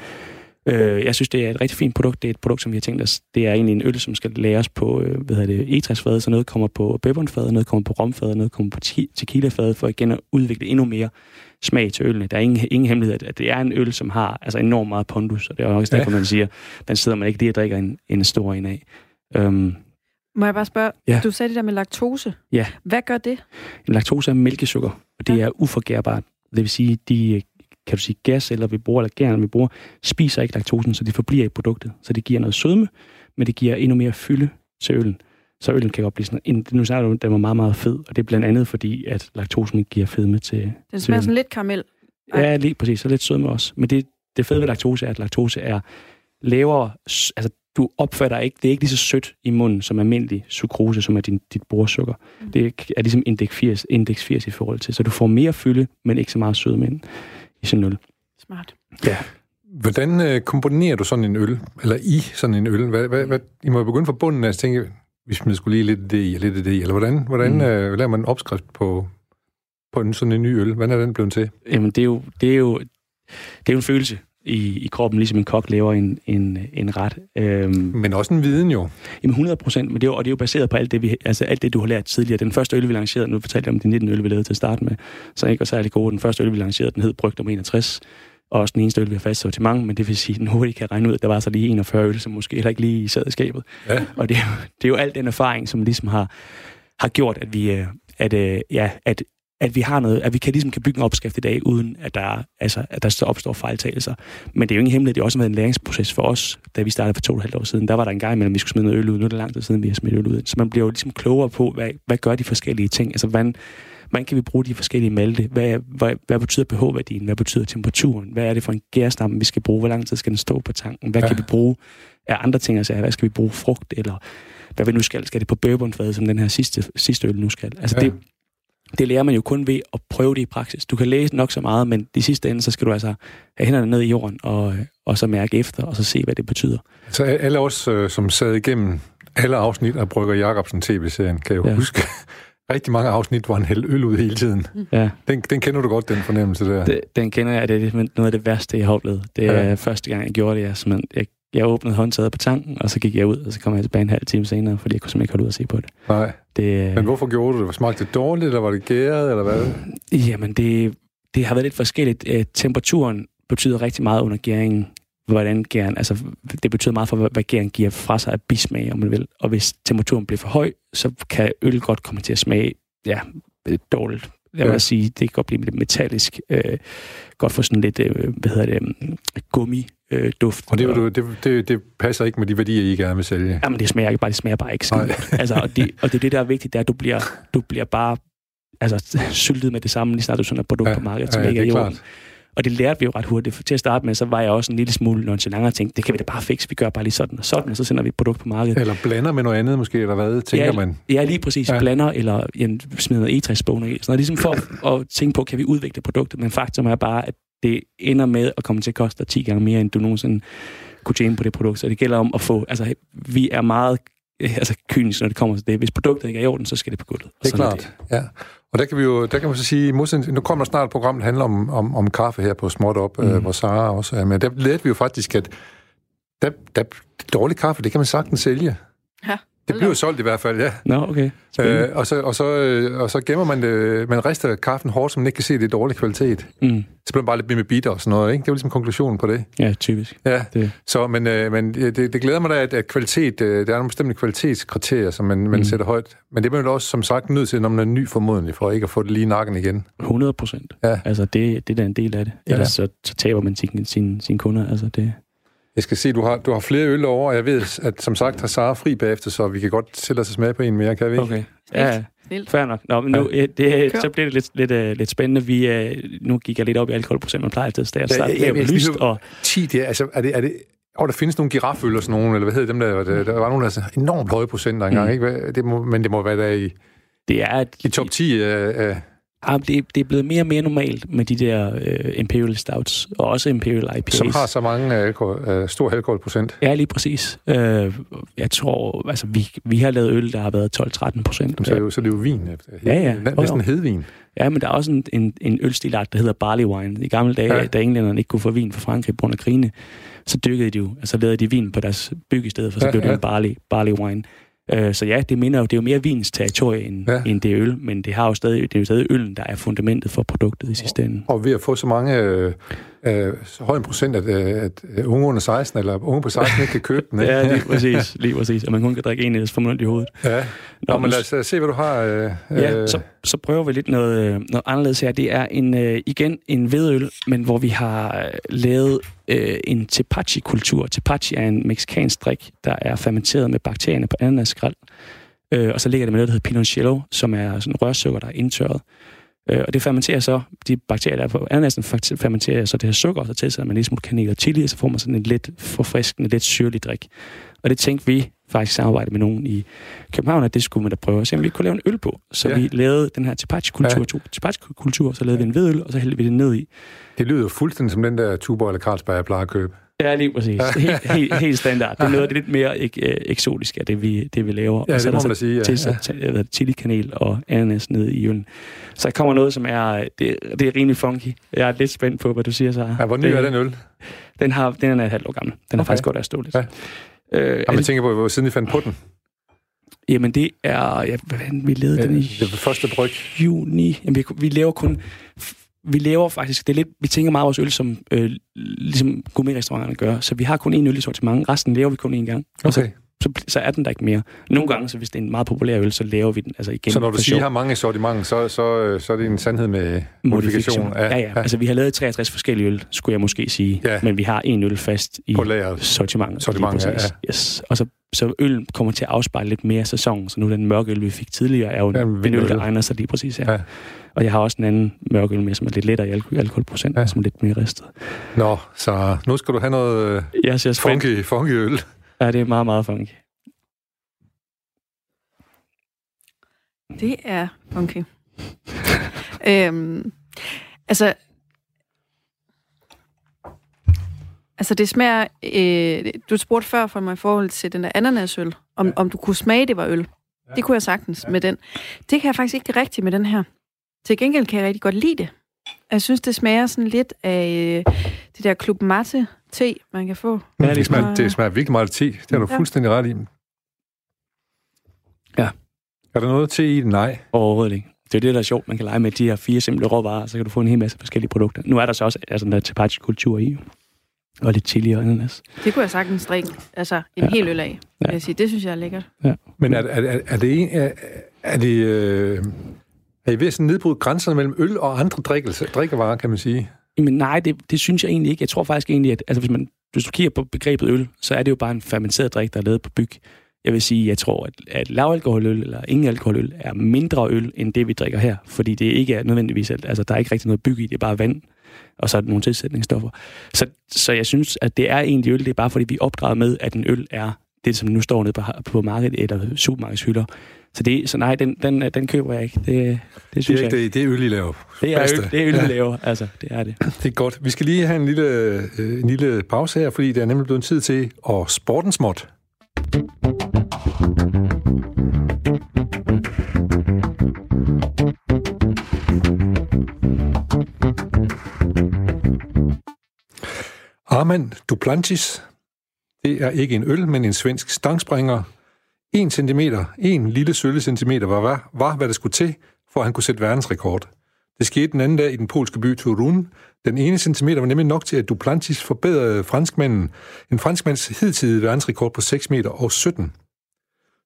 Øh, jeg synes, det er et rigtig fint produkt. Det er et produkt, som vi har tænkt os. Det er egentlig en øl, som skal læres på øh, hvad hedder det, etræsfade, så noget kommer på bourbonfade, noget kommer på romfade, noget kommer på tequilafade, for igen at udvikle endnu mere smag til ølene. Der er ingen, ingen hemmelighed, at det er en øl, som har altså enormt meget pondus, og det er også derfor, ja. man siger, den sidder man ikke lige og drikker en, en stor en af. Um, Må jeg bare spørge, ja. du sagde det der med laktose. Ja. Hvad gør det? En laktose er mælkesukker, og det ja. er uforgærbart. Det vil sige, de kan du sige, gas eller vi bruger, eller gerne vi bruger, spiser ikke laktosen, så det forbliver i produktet. Så det giver noget sødme, men det giver endnu mere fylde til øllen. Så øllen kan godt blive sådan, en, nu snakker du, den var meget, meget fed, og det er blandt andet fordi, at laktosen giver fedme til Den smager sådan lidt karamel. Ja, lige præcis, så lidt sødme også. Men det, det fede ved laktose er, at laktose er lavere, altså du opfatter ikke, det er ikke lige så sødt i munden som almindelig sukrose, som er din, dit borsukker. Mm. Det er ligesom indeks 80, indeks 80 i forhold til, så du får mere fylde, men ikke så meget sødme ind i sin øl. Smart. Ja. Hvordan øh, komponerer du sådan en øl? Eller i sådan en øl? Hvad, hvad, hvad, I må begynde fra bunden af at tænke, hvis man skulle lige lidt det i, og lidt det i, eller hvordan, hvordan mm. øh, laver man en opskrift på, på en, sådan en ny øl? Hvordan er den blevet til? Jamen, det er jo, det er jo, det er jo en følelse i, i kroppen, ligesom en kok laver en, en, en ret. Øhm, men også en viden jo. Jamen 100 procent, men det er, og det er jo baseret på alt det, vi, altså alt det, du har lært tidligere. Den første øl, vi lancerede, nu fortalte jeg om de 19 øl, vi lavede til at starte med, så ikke var særlig gode. Den første øl, vi lancerede, den hed Brygt om 61, og også den eneste øl, vi har fast sortiment, men det vil sige, at den hurtigt kan regne ud, at der var så lige 41 øl, som måske heller ikke lige sad i skabet. Ja. Og det er, jo, det er jo alt den erfaring, som ligesom har, har gjort, at vi, øh, at, øh, ja, at at vi har noget, at vi kan ligesom kan bygge en opskrift i dag, uden at der, altså, at der opstår fejltagelser. Men det er jo ingen hemmelighed, det har også været en læringsproces for os, da vi startede for to og et halvt år siden. Der var der en gang imellem, vi skulle smide noget øl ud. Nu er det lang tid siden, vi har smidt øl ud. Så man bliver jo ligesom klogere på, hvad, hvad gør de forskellige ting? Altså, hvordan, hvordan kan vi bruge de forskellige malte? Hvad, hvad, hvad betyder pH-værdien? Hvad betyder temperaturen? Hvad er det for en gærstamme, vi skal bruge? Hvor lang tid skal den stå på tanken? Hvad ja. kan vi bruge af andre ting? Altså, hvad skal vi bruge? Frugt? Eller hvad vi nu skal? Skal det på bourbonfad, som den her sidste, sidste øl nu skal? Altså, ja. det, det lærer man jo kun ved at prøve det i praksis. Du kan læse nok så meget, men de sidste ende, så skal du altså have hænderne ned i jorden, og, og så mærke efter, og så se, hvad det betyder. Så alle os, øh, som sad igennem alle afsnit af Brygger Jacobsen tv-serien, kan jo ja. huske rigtig mange afsnit, hvor han hældte øl ud hele tiden. Ja. Den, den kender du godt, den fornemmelse der. Det, den kender jeg, det er noget af det værste, jeg har oplevet. Det er ja. første gang, jeg gjorde det. Jeg, jeg jeg åbnede håndtaget på tanken, og så gik jeg ud, og så kom jeg tilbage en halv time senere, fordi jeg kunne simpelthen ikke holde ud og se på det. Nej. det Men hvorfor gjorde du det? Smagte det dårligt, eller var det gæret, eller hvad? Jamen, det, det har været lidt forskelligt. Øh, temperaturen betyder rigtig meget under gæringen, hvordan gæren, altså det betyder meget for, hvad gæren giver fra sig af bismag, om man vil. Og hvis temperaturen bliver for høj, så kan øl godt komme til at smage, ja, dårligt. Jeg vil ja. sige, det kan godt blive lidt metallisk, øh, godt få sådan lidt, øh, hvad hedder det, um, gummi øh, duft. Og det, og, det, det, det passer ikke med de værdier, I gerne vil sælge? Jamen, det smager ikke bare, det smager bare ikke skidt. altså, og, det, og det er det, der er vigtigt, det er, at du bliver, du bliver bare altså, syltet med det samme, lige snart du sådan et produkt ja, på markedet, som ja, ikke er i orden. Og det lærte vi jo ret hurtigt. Til at starte med, så var jeg også en lille smule nonchalant og tænkte, det kan vi da bare fikse, vi gør bare lige sådan og sådan, og så sender vi et produkt på markedet. Eller blander med noget andet måske, eller hvad, tænker ja, man? Ja, lige præcis. Ja. Blander, eller ja, smider noget E60-spåner i. Sådan noget, ligesom for at tænke på, kan vi udvikle produktet? Men faktum er bare, at det ender med at komme til at koste 10 gange mere, end du nogensinde kunne tjene på det produkt. Så det gælder om at få... Altså, vi er meget altså, kyniske, når det kommer til det. Hvis produktet ikke er i orden, så skal det på gulvet. Det er klart, det. ja. Og der kan vi jo, der kan man så sige, nu kommer der snart et program, der handler om, om, om kaffe her på Småt Op, mm. øh, hvor Sara også er med. Der lærte vi jo faktisk, at der, der, dårlig kaffe, det kan man sagtens sælge. Ja. Det bliver solgt i hvert fald, ja. Nå, okay. Øh, og, så, og, så, øh, og så gemmer man det, man rister kaffen hårdt, så man ikke kan se, at det er dårlig kvalitet. Mm. Så bliver man bare lidt med bitter og sådan noget, ikke? Det er jo ligesom konklusionen på det. Ja, typisk. Ja, det. så, men, øh, men det, det glæder mig da, at, at kvalitet, øh, der er nogle bestemte kvalitetskriterier, som man, man mm. sætter højt. Men det er man jo også, som sagt, nødt til, når man er ny formodentlig, for ikke at få det lige i nakken igen. 100 procent. Ja. Altså, det, det er da en del af det. Ellers ja. så, så taber man sine sin, sin kunder. Altså, det, jeg skal se, du har, du har flere øl over, og jeg ved, at som sagt har Sara fri bagefter, så vi kan godt sætte os smag på en mere, kan vi Okay. Ja, fair nok. Nå, men nu, ja. det, så bliver det lidt, lidt, uh, lidt spændende. Vi, uh, nu gik jeg lidt op i alkoholprocent, man plejer altid at starte ja, ja, ja, lyst. Og... 10, det er, altså, er det, er det, og der findes nogle giraføl og sådan nogle, eller hvad hedder dem der, der, der var nogle, der altså enormt høje procenter engang, mm. ikke? Det må, men det må være der i, det er et, i top 10 af, uh, Ja, det, det er blevet mere og mere normalt med de der øh, Imperial Stouts, og også Imperial IPAs. Som har så mange øh, alkohol, øh, stor alkoholprocent. Ja, lige præcis. Øh, jeg tror, altså vi, vi har lavet øl, der har været 12-13 procent. Så, er det jo, så det er jo vin. Ja, ja. Næsten hedvin. Ja, men der er også en, en, en ølstilart, der hedder barley wine. I gamle dage, ja. da englænderne ikke kunne få vin fra Frankrig på grund af krigene, så dykkede de jo, altså lavede de vin på deres byggested, for så ja, blev det ja. en barley, barley wine. Øh, så ja, det minder jo, det er jo mere vins territorie end, ja. end det er øl, men det, har jo stadig, det er jo stadig øllen, der er fundamentet for produktet i sidste ende. Og ved at få så mange øh, øh, så høj en procent, at, øh, at unge under 16, eller unge på 16 ikke kan købe den. Ikke? ja, lige præcis, lige præcis. Og man kun kan drikke en, ellers får man i hovedet. Ja, Nå, Nå men lad os se, hvad du har. Øh, ja, øh. så, så prøver vi lidt noget, øh, noget anderledes her. Det er en, øh, igen en vedøl, men hvor vi har lavet øh, en tepachi-kultur. Tepachi er en meksikansk drik, der er fermenteret med bakterierne på ananasskrald. Øh, og så ligger det med noget, der hedder pinocchio, som er sådan rørsukker, der er indtørret. Øh, og det fermenterer så, de bakterier, der er på ananasen, fermenterer så det her sukker, og så tilsætter man lige smule kanel og chili, og så får man sådan en lidt forfriskende, lidt syrlig drik. Og det tænkte vi faktisk samarbejde med nogen i København, at det skulle man da prøve at se, om vi kunne lave en øl på. Så ja. vi lavede den her tepachi-kultur, ja. tepachi-kultur, så lavede ja. vi en hvedøl, og så hældte vi det ned i. Det lyder jo fuldstændig som den der Tuborg eller Carlsberg, jeg plejer at købe. Ja, lige præcis. Helt, helt, helt standard. Det er noget af det lidt mere ek, øh, eksotisk af det, vi, det, vi laver. Ja, og så det må man sige. Ja. Tilsat ja. chili-kanel og ananas ned i øllen. Så der kommer noget, som er, det, det er rimelig funky. Jeg er lidt spændt på, hvad du siger så. Ja, hvor ny er den øl? Den, har, den er et halvt år gammel. Den okay. er faktisk godt at stå lidt. Ja. Øh, og man tænker på, hvor siden I fandt på den? Jamen, det er... Ja, hvad vi lavede ja, den i... Det første bryg. Juni. Jamen, vi, vi laver kun vi laver faktisk, det er lidt, vi tænker meget vores øl, som øh, ligesom gourmetrestauranterne gør. Så vi har kun én øl i sortimentet. resten laver vi kun én gang. Okay. Og så så, så er den der ikke mere. Nogle gange, så hvis det er en meget populær øl, så laver vi den altså igen. Så når du siger, har mange sortiment, så, så, så er det en sandhed med modifikation? Ja, ja, ja. Altså, vi har lavet 63 forskellige øl, skulle jeg måske sige. Ja. Men vi har en øl fast i sortimentet. Sortiment, ja, ja. Yes. Og så, så øl kommer til at afspejle lidt mere sæson. Så nu den mørke øl, vi fik tidligere, er jo ja, en øl, der egner sig lige præcis her. Ja. Og jeg har også en anden mørke øl med, som er lidt lettere i alkohol, alkoholprocent, ja. som er lidt mere ristet. Nå, så nu skal du have noget yes, yes, funky, funky øl. Ja, det er meget, meget funky. Det er funky. øhm, altså, altså det smager... Øh, du spurgte før for mig i forhold til den der ananasøl, om, ja. om du kunne smage, det var øl. Ja. Det kunne jeg sagtens ja. med den. Det kan jeg faktisk ikke rigtigt med den her. Til gengæld kan jeg rigtig godt lide det. Jeg synes, det smager sådan lidt af øh, det der Club Mate te, man kan få. Ja, det smager, det smager virkelig meget te. Det har du ja. fuldstændig ret i. Ja. Er der noget te i det? Nej. Overhovedet ikke. Det er det, der er sjovt. Man kan lege med de her fire simple råvarer, så kan du få en hel masse forskellige produkter. Nu er der så også altså, den der tepache-kultur i, og lidt chili og ananas. Det kunne jeg sagtens drikke altså en ja. hel øl af. Ja. Jeg sige. Det synes jeg er lækkert. Ja. Men er, er, er, er det, er, er det øh, er I ved at nedbryde grænserne mellem øl og andre drikkevarer, kan man sige? Jamen nej, det, det synes jeg egentlig ikke. Jeg tror faktisk egentlig, at altså, hvis, man, hvis du kigger på begrebet øl, så er det jo bare en fermenteret drik, der er lavet på byg. Jeg vil sige, jeg tror, at, at lavalkoholøl eller ingen alkoholøl er mindre øl, end det, vi drikker her. Fordi det ikke er nødvendigvis, altså der er ikke rigtig noget byg i, det er bare vand, og så er der nogle tilsætningsstoffer. Så, så jeg synes, at det er egentlig øl, det er bare fordi, vi er opdraget med, at en øl er det, som nu står nede på, på markedet eller supermarkedshylder. Så, det, så nej, den, den, den køber jeg ikke. Det, det, synes det er ikke jeg ikke. Det, det er øl, I laver. Det er øl, det er øl, ja. laver. Altså, det er det. Det er godt. Vi skal lige have en lille, øh, en lille pause her, fordi det er nemlig blevet tid til at sporten småt. Armand Duplantis, det er ikke en øl, men en svensk stangspringer, 1 cm, en lille sølle centimeter var, var, hvad der skulle til, for at han kunne sætte verdensrekord. Det skete den anden dag i den polske by Turun. Den ene centimeter var nemlig nok til, at Duplantis forbedrede franskmanden, en franskmands hidtidige verdensrekord på 6 meter og 17.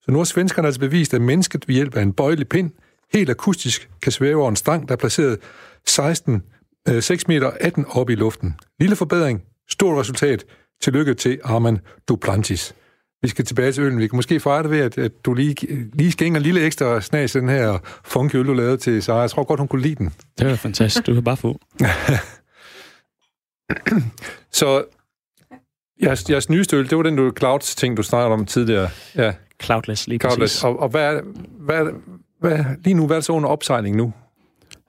Så nu har svenskerne altså bevist, at mennesket ved hjælp af en bøjelig pind helt akustisk kan svæve over en stang, der er placeret 16, øh, 6 meter 18 op i luften. Lille forbedring, stort resultat. Tillykke til Arman Duplantis. Vi skal tilbage til øllen. Vi kan måske fejre det ved, at, at du lige, lige skænger en lille ekstra snas den her funky øl, du lavede til Sara. Jeg tror godt, hun kunne lide den. Det er fantastisk. Du kan bare få. Så jeres, jeres nyeste øl, det var den du Clouds ting, du snakkede om tidligere. Ja. Cloudless, lige Cloudless. præcis. Og, og hvad, er, hvad, hvad, lige nu, hvad er det så under opsejling nu?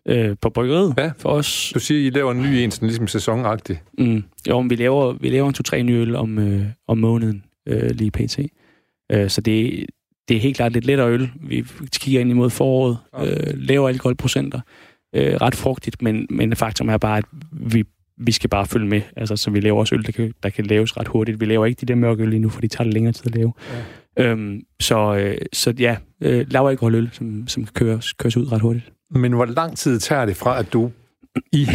Øh, på bryggeriet ja. for os. Du siger, I laver en ny en, sådan ligesom sæsonagtig. Mm. Jo, vi laver, vi laver en to-tre nye øl om, øh, om måneden øh, lige pt. Øh, så det, det er helt klart lidt lettere øl. Vi kigger ind imod foråret, øh, lavere alkoholprocenter, øh, ret frugtigt, men, men faktum er bare, at vi, vi skal bare følge med. Altså, så vi laver også øl, der kan, der kan laves ret hurtigt. Vi laver ikke de der mørke øl lige nu, for de tager det længere tid at lave. Ja. Øhm, så, øh, så ja, øh, laver alkoholøl, som, som kan køres, køres ud ret hurtigt. Men hvor lang tid tager det fra, at du i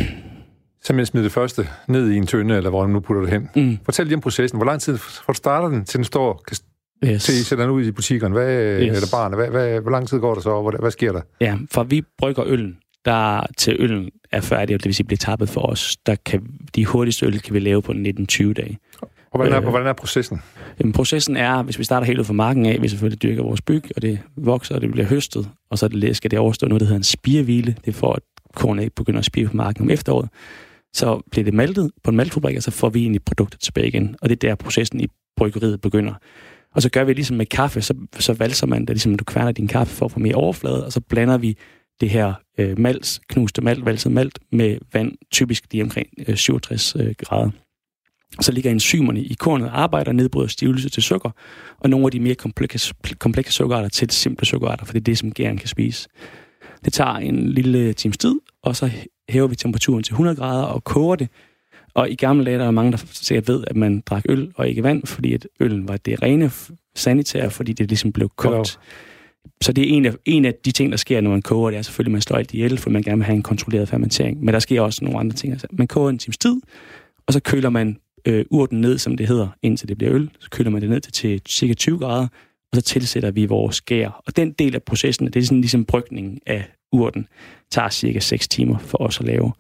simpelthen smider det første ned i en tønde, eller hvor du nu putter det hen. Mm. Fortæl lige om processen. Hvor lang tid fra du starter den, til den står, kan, yes. til I sætter den ud i butikkerne, hvad, yes. eller barne, hvad, hvad, hvor lang tid går der så, hvad, hvad sker der? Ja, for vi brygger øllen, der til øllen er færdig, og det vil sige bliver tappet for os, der kan de hurtigste øl kan vi lave på 19-20 dage. Og hvordan er, øh, hvordan er processen? Jamen, processen er, hvis vi starter helt ud fra marken af, vi selvfølgelig dyrker vores byg, og det vokser, og det bliver høstet, og så det, skal det overstå noget, der hedder en spirehvile. Det er for, at kornet ikke begynder at spire på marken om efteråret så bliver det maltet på en maltfabrik, og så får vi egentlig produktet tilbage igen. Og det er der, processen i bryggeriet begynder. Og så gør vi ligesom med kaffe, så, så valser man det, ligesom du kværner din kaffe for at få mere overflade, og så blander vi det her øh, mals, knuste malt, valset malt, med vand, typisk lige omkring øh, 67 øh, grader. Så ligger enzymerne i kornet og arbejder nedbryder stivelse til sukker, og nogle af de mere komplekse, komplekse sukkerarter til simple sukkerarter, for det er det, som gæren kan spise. Det tager en lille times tid, og så hæver vi temperaturen til 100 grader og koger det. Og i gamle dage, der er mange, der sikkert ved, at man drak øl og ikke vand, fordi at øllen var det rene sanitære, fordi det ligesom blev kogt. Så det er en af, en af de ting, der sker, når man koger. Det er selvfølgelig, at man slår alt ihjel, for man gerne vil have en kontrolleret fermentering. Men der sker også nogle andre ting. Altså, man koger en times tid, og så køler man øh, urten ned, som det hedder, indtil det bliver øl. Så køler man det ned til, til cirka 20 grader, og så tilsætter vi vores gær. Og den del af processen, det er sådan ligesom brygningen af urten, tager cirka 6 timer for os at lave.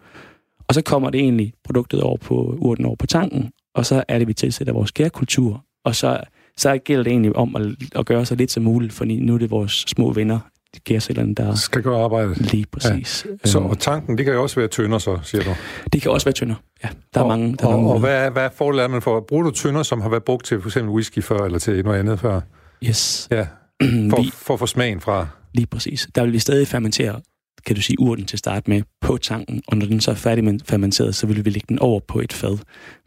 Og så kommer det egentlig produktet over på urten over på tanken, og så er det, vi tilsætter vores gærkultur, og så, så gælder det egentlig om at, at gøre så lidt som muligt, for nu er det vores små venner, gærcellerne, der... Skal gøre arbejdet. Lige præcis. Ja. Så, og tanken, det kan jo også være tynder, så, siger du? Det kan også være tynder, ja. Der er og, mange, der og, er mange og hvad, er, hvad er fordelen man for? Bruger du tynder, som har været brugt til for eksempel whisky før, eller til noget andet før? Yes. Ja, for, vi, for at få smagen fra... Lige præcis. Der vil vi stadig fermentere kan du sige, urten til at starte med på tanken, og når den så er færdig fermenteret, så vil vi lægge den over på et fad,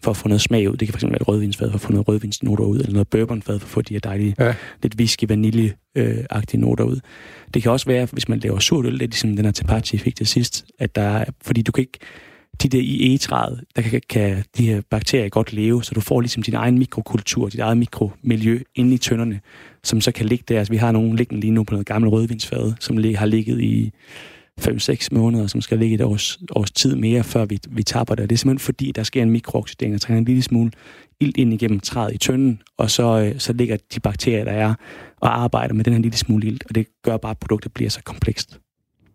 for at få noget smag ud. Det kan fx være et rødvinsfad, for at få noget rødvinsnoter ud, eller noget bourbonfad, for at få de her dejlige, ja. lidt whisky, vanilje-agtige noter ud. Det kan også være, hvis man laver surt øl, det er ligesom den her Tepache fik til sidst, at der er, fordi du kan ikke, de der i egetræet, der kan, kan de her bakterier godt leve, så du får ligesom din egen mikrokultur, dit eget mikromiljø inde i tønderne, som så kan ligge der. Altså, vi har nogle liggende lige nu på noget gammelt rødvinsfad, som har ligget i 5-6 måneder, som skal ligge et års, års tid mere, før vi, vi tapper det. Det er simpelthen fordi, der sker en mikrooxidering, der trænger en lille smule ilt ind igennem træet i tønden, og så, øh, så ligger de bakterier, der er, og arbejder med den her lille smule ilt, og det gør bare, at produktet bliver så komplekst.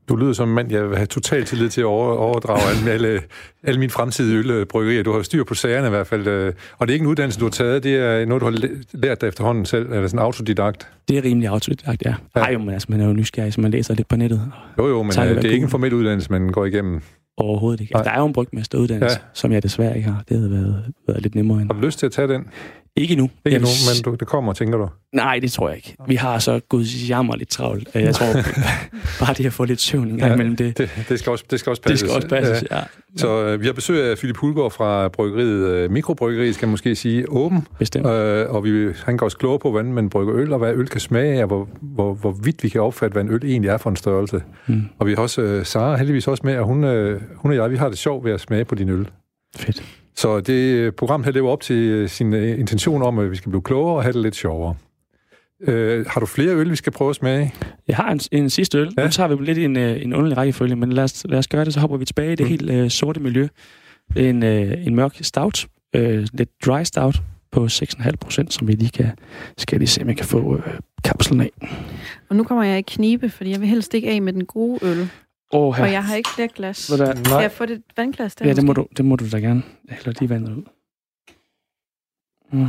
Du lyder som en mand, jeg vil have total tillid til at overdrage alle, alle, alle mine fremtidige ølbryggerier. Du har styr på sagerne i hvert fald. Øh, og det er ikke en uddannelse, du har taget, det er noget, du har lært dig efterhånden selv, eller sådan autodidakt? Det er rimelig autodidakt, ja. ja. Ej, jo, men altså, man er jo nysgerrig, så man læser lidt på nettet. Jo, jo, men øh, det er ikke en formel uddannelse, man går igennem. Overhovedet ikke. Altså, der er jo en brygmesteruddannelse, ja. som jeg desværre ikke har. Det havde været, været lidt nemmere end. Har du lyst til at tage den? Ikke nu. Ikke nu, men du, det kommer, tænker du? Nej, det tror jeg ikke. Vi har så gud jammer lidt travlt. Jeg tror bare det at få lidt søvn en gang ja, imellem det. det. Det skal også, det skal også passes. Det skal også passes, ja. ja. Så uh, vi har besøg af Philip Hulgaard fra bryggeriet, uh, mikrobryggeriet, skal man måske sige, Åben. Bestemt. Uh, og vi, han går også klogere på, hvordan man brygger øl, og hvad øl kan smage og hvor, hvor, hvor vidt vi kan opfatte, hvad en øl egentlig er for en størrelse. Mm. Og vi har også uh, Sara heldigvis også med, og hun, uh, hun og jeg, vi har det sjovt ved at smage på din øl. Fedt. Så det program her lever op til sin intention om, at vi skal blive klogere og have det lidt sjovere. Øh, har du flere øl, vi skal prøve at smage? Jeg har en, en sidste øl. Ja. Nu tager vi lidt en, en underlig rækkefølge, men lad os, lad os gøre det, så hopper vi tilbage i det mm. helt uh, sorte miljø. En, uh, en mørk stout, uh, lidt dry stout på 6,5 procent, som vi lige kan, skal lige se, om jeg kan få uh, kapslen af. Og nu kommer jeg i knibe, fordi jeg vil helst ikke af med den gode øl. Oh, og jeg har ikke flere glas. Der, kan jeg få det vandglas der? Ja, det må, du, det må du da gerne. Jeg hælder lige vandet ud. Mm.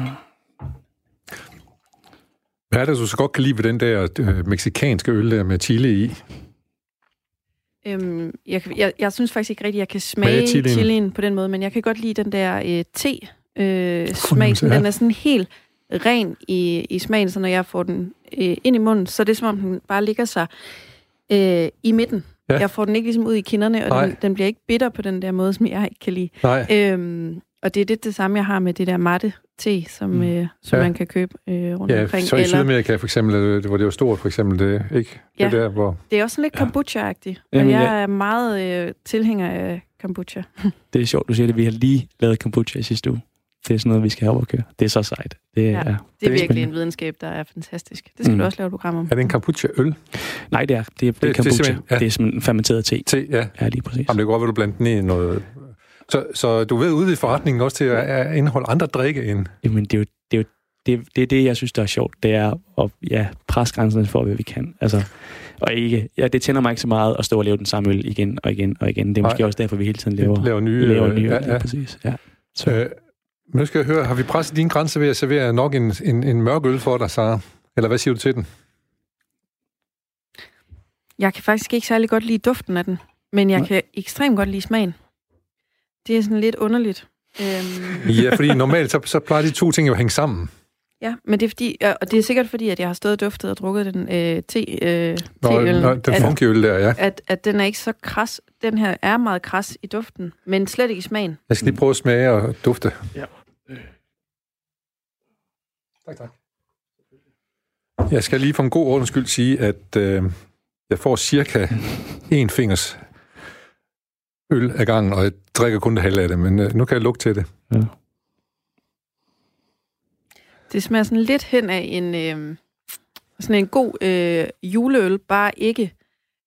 Hvad er det, du så godt kan lide ved den der øh, meksikanske øl der med chili i? Øhm, jeg, jeg, jeg synes faktisk ikke rigtigt, at jeg kan smage chilien. chilien på den måde, men jeg kan godt lide den der øh, te-smag. Øh, den er sådan helt ren i, i smagen, så når jeg får den øh, ind i munden, så er det som om den bare ligger sig øh, i midten. Ja. Jeg får den ikke ligesom ud i kinderne, og den, den bliver ikke bitter på den der måde, som jeg ikke kan lide. Nej. Øhm, og det er det, det samme, jeg har med det der matte te, som, mm. øh, som ja. man kan købe øh, rundt ja, omkring. så i Sydamerika for eksempel, hvor det var stort for eksempel, det, ikke? Ja, det, der, hvor... det er også sådan lidt kombucha-agtigt, og jeg ja. er meget øh, tilhænger af kombucha. det er sjovt, du siger det. Vi har lige lavet kombucha i sidste uge. Det er sådan noget, vi skal have køre. Det er så sejt. Det, ja, ja, det er, det er virkelig en videnskab, der er fantastisk. Det skal mm. du også lave et program om. Er det en kombucha-øl? Nej, det er, det er, det, det er kombucha. Det er, ja. det er simpelthen fermenteret te. Te, ja. Ja, lige præcis. Jamen, det går godt, at du blande den i noget... Så, så du ved ude i forretningen også til at indeholde andre drikke end... Jamen, det er jo det, er jo, det, det, er det jeg synes, der er sjovt. Det er at ja, presse grænserne for, hvad vi kan. Altså, og ikke, ja, det tænder mig ikke så meget at stå og lave den samme øl igen og igen og igen. Det er måske Nej. også derfor, vi hele tiden laver, laver nye, laver nye ja, ja. præcis. Ja. Så. Øh, men nu skal jeg høre, har vi presset din grænse ved at servere nok en, en, en mørk øl for dig, Sara? Eller hvad siger du til den? Jeg kan faktisk ikke særlig godt lide duften af den, men jeg Nej. kan ekstremt godt lide smagen. Det er sådan lidt underligt. Øhm. Ja, fordi normalt så, så plejer de to ting jo at hænge sammen. Ja, men det er, fordi, og det er sikkert fordi, at jeg har stået og duftet og drukket den øh, te, øh, nå, nå, den funkøl der, ja. At, at den er ikke så kras. Den her er meget kras i duften, men slet ikke i smagen. Jeg skal lige prøve at smage og dufte. Ja. Tak, tak. Jeg skal lige for en god ordens skyld sige, at øh, jeg får cirka en fingers øl ad gangen, og jeg drikker kun det halve af det, men øh, nu kan jeg lugte til det. Ja. Det smager sådan lidt hen af en, øh, sådan en god øh, juleøl, bare ikke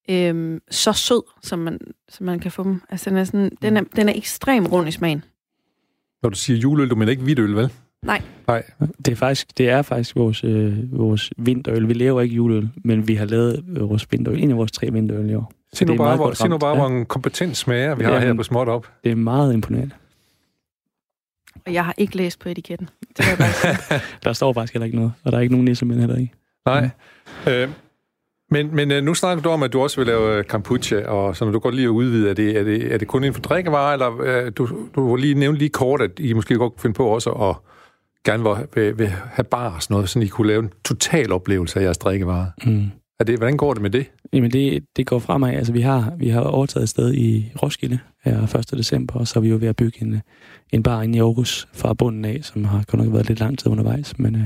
øh, så sød, som man, som man kan få dem. Altså, den er, sådan, den er, den er ekstrem rund i smagen. Når du siger juleøl, du mener ikke hvidt øl, vel? Nej. Nej. Det er faktisk, det er faktisk vores, øh, vores vinterøl. Vi laver ikke juleøl, men vi har lavet øh, vores vinterøl. En af vores tre vinterøl i år. Se nu det er bare, hvor, se nu bare, Ja. hvor en kompetent smager vi Ja, har her på Småt Op. Det er meget imponerende. Og jeg har ikke læst på etiketten. Det jeg bare. Der står faktisk heller ikke noget, og der er ikke nogen nissemænd heller ikke. Nej. Øh, men, men øh, nu snakker du om, at du også vil lave øh, kombucha, og så når du godt lige at udvide, er det, er det, er det kun inden for drikkevarer, eller øh, du, du vil lige nævne lige kort, at I måske godt kunne finde på også at gerne vil, vil, vil have bar og sådan noget, så I kunne lave en total oplevelse af jeres drikkevarer. Mm. Er det, hvordan går det med det? Jamen, det, det går fremad. Altså, vi har, vi har overtaget et sted i Roskilde her 1. december, og så er vi jo ved at bygge en, en bar inde i Aarhus fra bunden af, som har godt nok været lidt lang tid undervejs, men øh,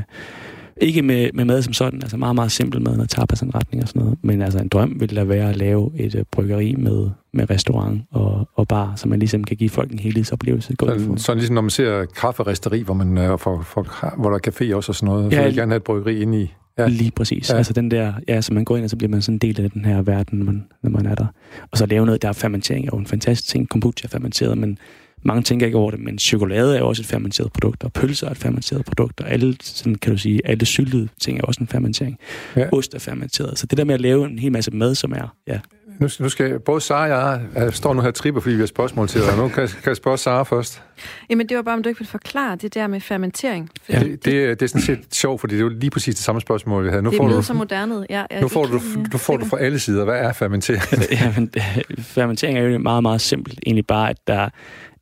ikke med, med mad som sådan, altså meget, meget simpel mad, noget tapas-retning og sådan noget, men altså en drøm ville da være at lave et øh, bryggeri med, med restaurant og, og bar, så man ligesom kan give folk en helhedsoplevelse. Sådan, sådan ligesom når man ser kafferisteri, hvor, man, øh, for, for, hvor der er café også og sådan noget, så Ja, vil jeg gerne have et bryggeri inde i. Ja. Lige præcis. Ja. Ja. Altså den der, ja, så man går ind, og så bliver man sådan en del af den her verden, når man, når man er der. Og så lave noget, der er fermentering er jo en fantastisk ting. Kombucha er fermenteret, men mange tænker ikke over det, men chokolade er jo også et fermenteret produkt, og pølser er et fermenteret produkt, og alle, sådan kan du sige, alle syltede ting er også en fermentering. Ja. Ja. Ost er fermenteret. Så det der med at lave en hel masse mad, som er, ja, Nu, nu skal både Sara og jeg, jeg står nu her tripper, fordi vi har spørgsmål til dig, og nu kan, kan jeg spørge Sara først. Jamen, det var bare, om du ikke vil forklare det der med fermentering. Ja. det, Det, det, er sådan set sjovt, fordi det er jo lige præcis det samme spørgsmål, vi havde. Nu det får, lyder du, så moderne. Jeg, jeg er nu får, du, du får du fra alle sider. Hvad er fermentering? ja men, fermentering er jo meget, meget simpelt. Egentlig bare, at der,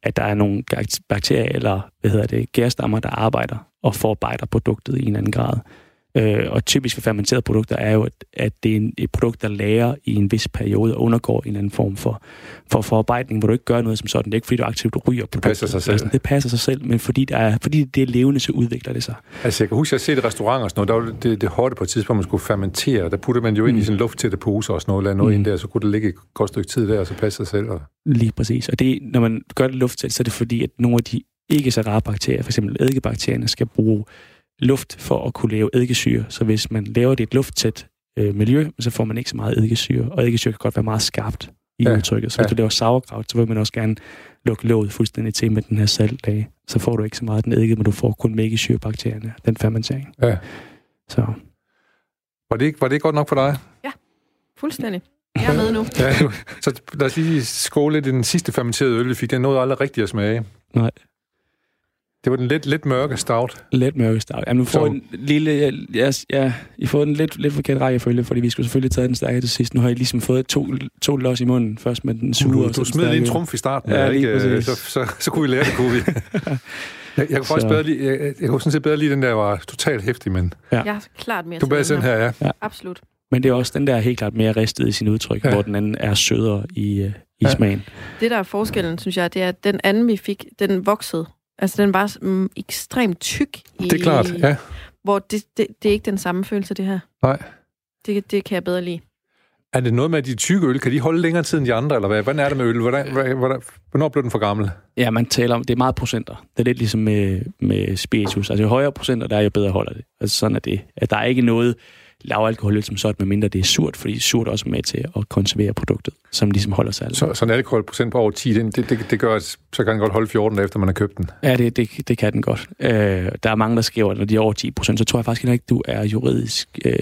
at der er nogle bakterier eller hvad hedder det, gærstammer, der arbejder og forarbejder produktet i en anden grad. Øh, og typisk for fermenterede produkter er jo, at, at det er en, et produkt, der lærer i en vis periode og undergår en eller anden form for, for forarbejdning, hvor du ikke gør noget som sådan. Det er ikke, fordi du aktivt ryger produktet. passer sig selv. Det passer sig selv, men fordi, der er, fordi det er levende, så udvikler det sig. altså, jeg kan huske, at jeg set i restauranter og sådan noget, der var det, det hotte på et tidspunkt, man skulle fermentere. Der puttede man jo ind i Mm. sådan en lufttætte pose og sådan noget, lade noget Mm. ind der, så kunne det ligge et godt stykke tid der, og så passe sig selv. Og... Lige præcis. Og det, når man gør det lufttæt, så er det fordi, at nogle af de ikke så rare bakterier, f.eks. eddikebakterierne, skal bruge luft for at kunne lave eddikesyre. Så hvis man laver det i et lufttæt øh, miljø, så får man ikke så meget eddikesyre. Og eddikesyre kan godt være meget skarpt i Ja, ja, udtrykket. Så hvis ja. du laver sauerkraut, så vil man også gerne lukke låget fuldstændig til med den her saltdage. Så får du ikke så meget af den eddike, men du får kun mæggesyrebakterierne, den fermentering. Ja. Så Var, det ikke, var det ikke godt nok for dig? Fuldstændig. Jeg er med nu. Ja, så lad os lige skåle den sidste fermenterede øl, vi fik. Den nåede aldrig rigtig at smage. Nej. Det var den lidt, lidt mørke stout. Let mørkestark. Jamen, du får en lille... Ja, ja, ja, I får den lidt, lidt forkert rækkefølge, fordi vi skulle selvfølgelig tage den stærke til sidst. Nu har I ligesom fået to, to los i munden. Først med den sure, Du, du den smed lige en trumf i starten, Ja, ja, lige ikke? præcis. Så, så, så, kunne vi lære det, kunne vi. Jeg, jeg kunne faktisk bedre lide, jeg, jeg kunne sådan set bedre lide den der, var totalt hæftig, men Jeg er klart mere du bærer den sådan her, ja. Absolut. Men det er også den der helt klart mere ristet i sin udtryk, Ja. ja. hvor den anden er sødere i, øh, i Ja. ja. smagen. Det, der er forskellen, synes jeg, det er, at den anden, vi fik, den voksede. Altså, den var mm, ekstremt tyk. I, Det er klart, ja. Hvor det, det, det er ikke den samme følelse, det her. Nej. Det, det kan jeg bedre lide. Er det noget med, at de tykke øl, kan de holde længere tid end de andre, eller hvad? Hvordan er det med øl? Hvordan, hvordan, hvordan, hvornår blev den for gammel? Ja, man taler om, det er meget procenter. Det er lidt ligesom med, med spiritus. Altså jo højere procenter, der er jo bedre holder det. Altså sådan er det. At der er ikke noget lavalkoholøl som sådan, medmindre det er surt, fordi surt er også med til at konservere produktet, som ligesom holder sig. Så, så en alkoholprocent på over 10, det, det, det, det gør, at så kan den godt holde 14 dage, efter man har købt den. Ja, det, det, det kan den godt. Øh, der er mange, der skriver, at når de er over 10 procent, så tror jeg faktisk ikke, du er juridisk øh,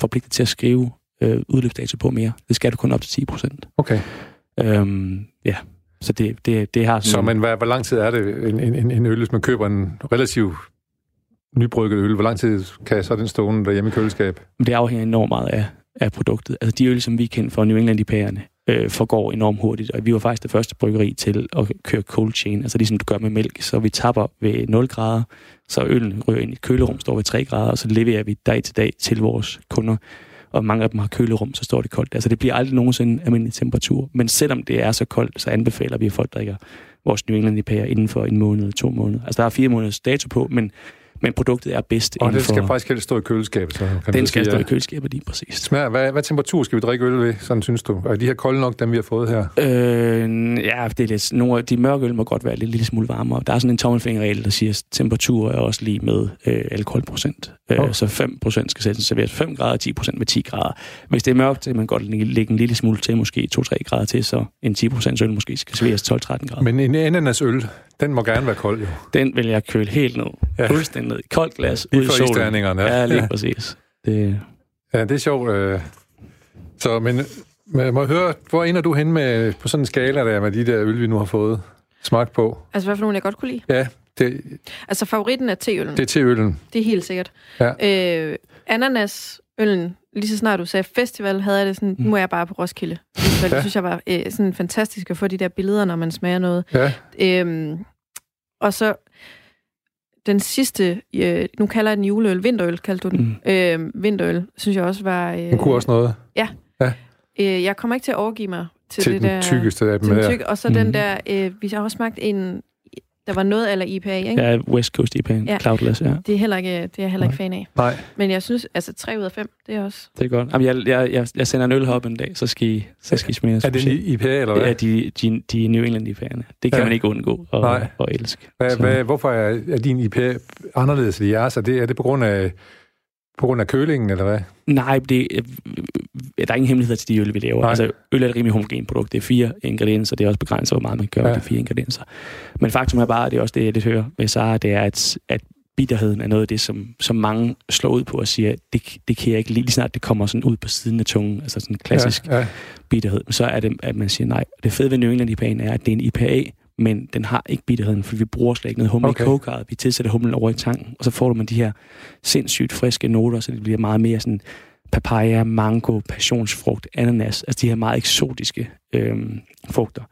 forpligtet til at skrive øh, udløbsdato på mere. Det skal du kun op til 10 procent. Okay. Øhm, ja, så det, det, det har Så sådan men hvad, hvor lang tid er det en, en, en øl, hvis man køber en relativt nybrygget øl? Hvor lang tid kan så den stående derhjemme i køleskab? Det afhænger enormt meget af, af produktet. Altså de øl, som vi kender fra New England IPA'erne, øh, forgår enormt hurtigt, og vi var faktisk det første bryggeri til at køre cold chain, altså ligesom du gør med mælk, så vi tapper ved 0 grader, så øllen ryger ind i et kølerum, står ved 3 grader, og så leverer vi dag til dag til vores kunder, og mange af dem har kølerum, så står det koldt. Altså det bliver aldrig nogensinde almindelig temperatur, men selvom det er så koldt, så anbefaler vi, at folk drikker vores New England IPA'er inden for en måned eller to måneder. Altså der er fire måneders dato på, men, men produktet er bedst Og inden det skal for... faktisk helst stå i køleskabet. Så kan Den skal sige, stå i køleskabet lige præcis. Smager, hvad, hvad temperatur skal vi drikke øl ved, sådan synes du? Er de her kolde nok, dem vi har fået her? Øh, ja, det er lidt, nogle af de mørke øl må godt være lidt lille smule varmere. Der er sådan en tommelfingerregel, der siger, at temperatur er også lige med øh, alkoholprocent. Øh. Så 5% skal sættes serveres 5 grader, 10% med 10 grader. Hvis det er mørkt, så kan man godt lægge en lille smule til, måske 2-3 grader til, så en 10% øl måske skal serveres 12-13 grader. Men en, din ananasøl, den må gerne være kold, jo. Den vil jeg køle helt ned. Ja. Fuldstændig ned. Koldt glas, Lige ud i solen. ja. Ja, lige Ja. præcis. Det, Ja, det er sjovt. Øh. Så, men må jeg høre, hvor ender du hen med, på sådan en skala der med de der øl, vi nu har fået smagt på? Altså, hvad for nogle, jeg godt kunne lide? Ja, det, Altså, favoritten er teøllen. det er til øllen. Det er helt sikkert. Ja. Øh, ananasøllen, lige så snart du sagde festival, havde jeg det sådan, nu er jeg bare på Roskilde. Festival. Ja. Det synes jeg var øh, sådan fantastisk at få de der billeder, når man smager noget. Ja, Øhm, og så den sidste, øh, nu kalder jeg den juleøl, vinterøl kaldte du den. Mm. Øh, vinterøl, synes jeg også var... Øh, den kunne også noget øh, jeg kommer ikke til at overgive mig til, til det den der... tykkeste af dem. Til den tykke, og så Mm. den der, øh, vi har også smagt en, der var noget eller IPA, ikke? ja, West Coast IPA, Ja. Cloudless, ja. Det er heller ikke, det er jeg heller ikke fan af. Nej, Men jeg synes, altså 3 ud af 5, det er også... Det er godt. Jamen, jeg, jeg, jeg, jeg sender en øl herop en dag, så skal I, så skal I smage er det en IPA, eller hvad? Ja, de, de, de New England IPA'erne. Det kan Ja. man ikke undgå at, Nej. at elske. Hvad, Så- hvad, hvorfor er, er din IPA anderledes end jeres? Er det, er det på grund af på grund af kølingen, eller hvad? Nej, det, øh, der er ingen hemmeligheder til de øl, vi laver. Nej. Altså, øl er et rimelig homogent produkt. Det er fire ingredienser. Det er også begrænset, hvor meget man gør Ja. med de fire ingredienser. Men faktum er bare, og det er også det, jeg lidt hører med Sara, det er, at, at bitterheden er noget af det, som, som mange slår ud på og siger, det, det kan jeg ikke lide, lige snart det kommer sådan ud på siden af tungen, altså sådan en klassisk Ja, ja. bitterhed, så er det, at man siger nej. Det fede ved New England IPA'en er, at det er en IPA, men den har ikke bitterheden, for vi bruger slet ikke noget humle Okay. i kogekarret. Vi tilsætter humlen over i tanken, og så får du man de her sindssygt friske noter, så det bliver meget mere sådan papaya, mango, passionsfrugt, ananas, altså de her meget eksotiske øhm, frugter.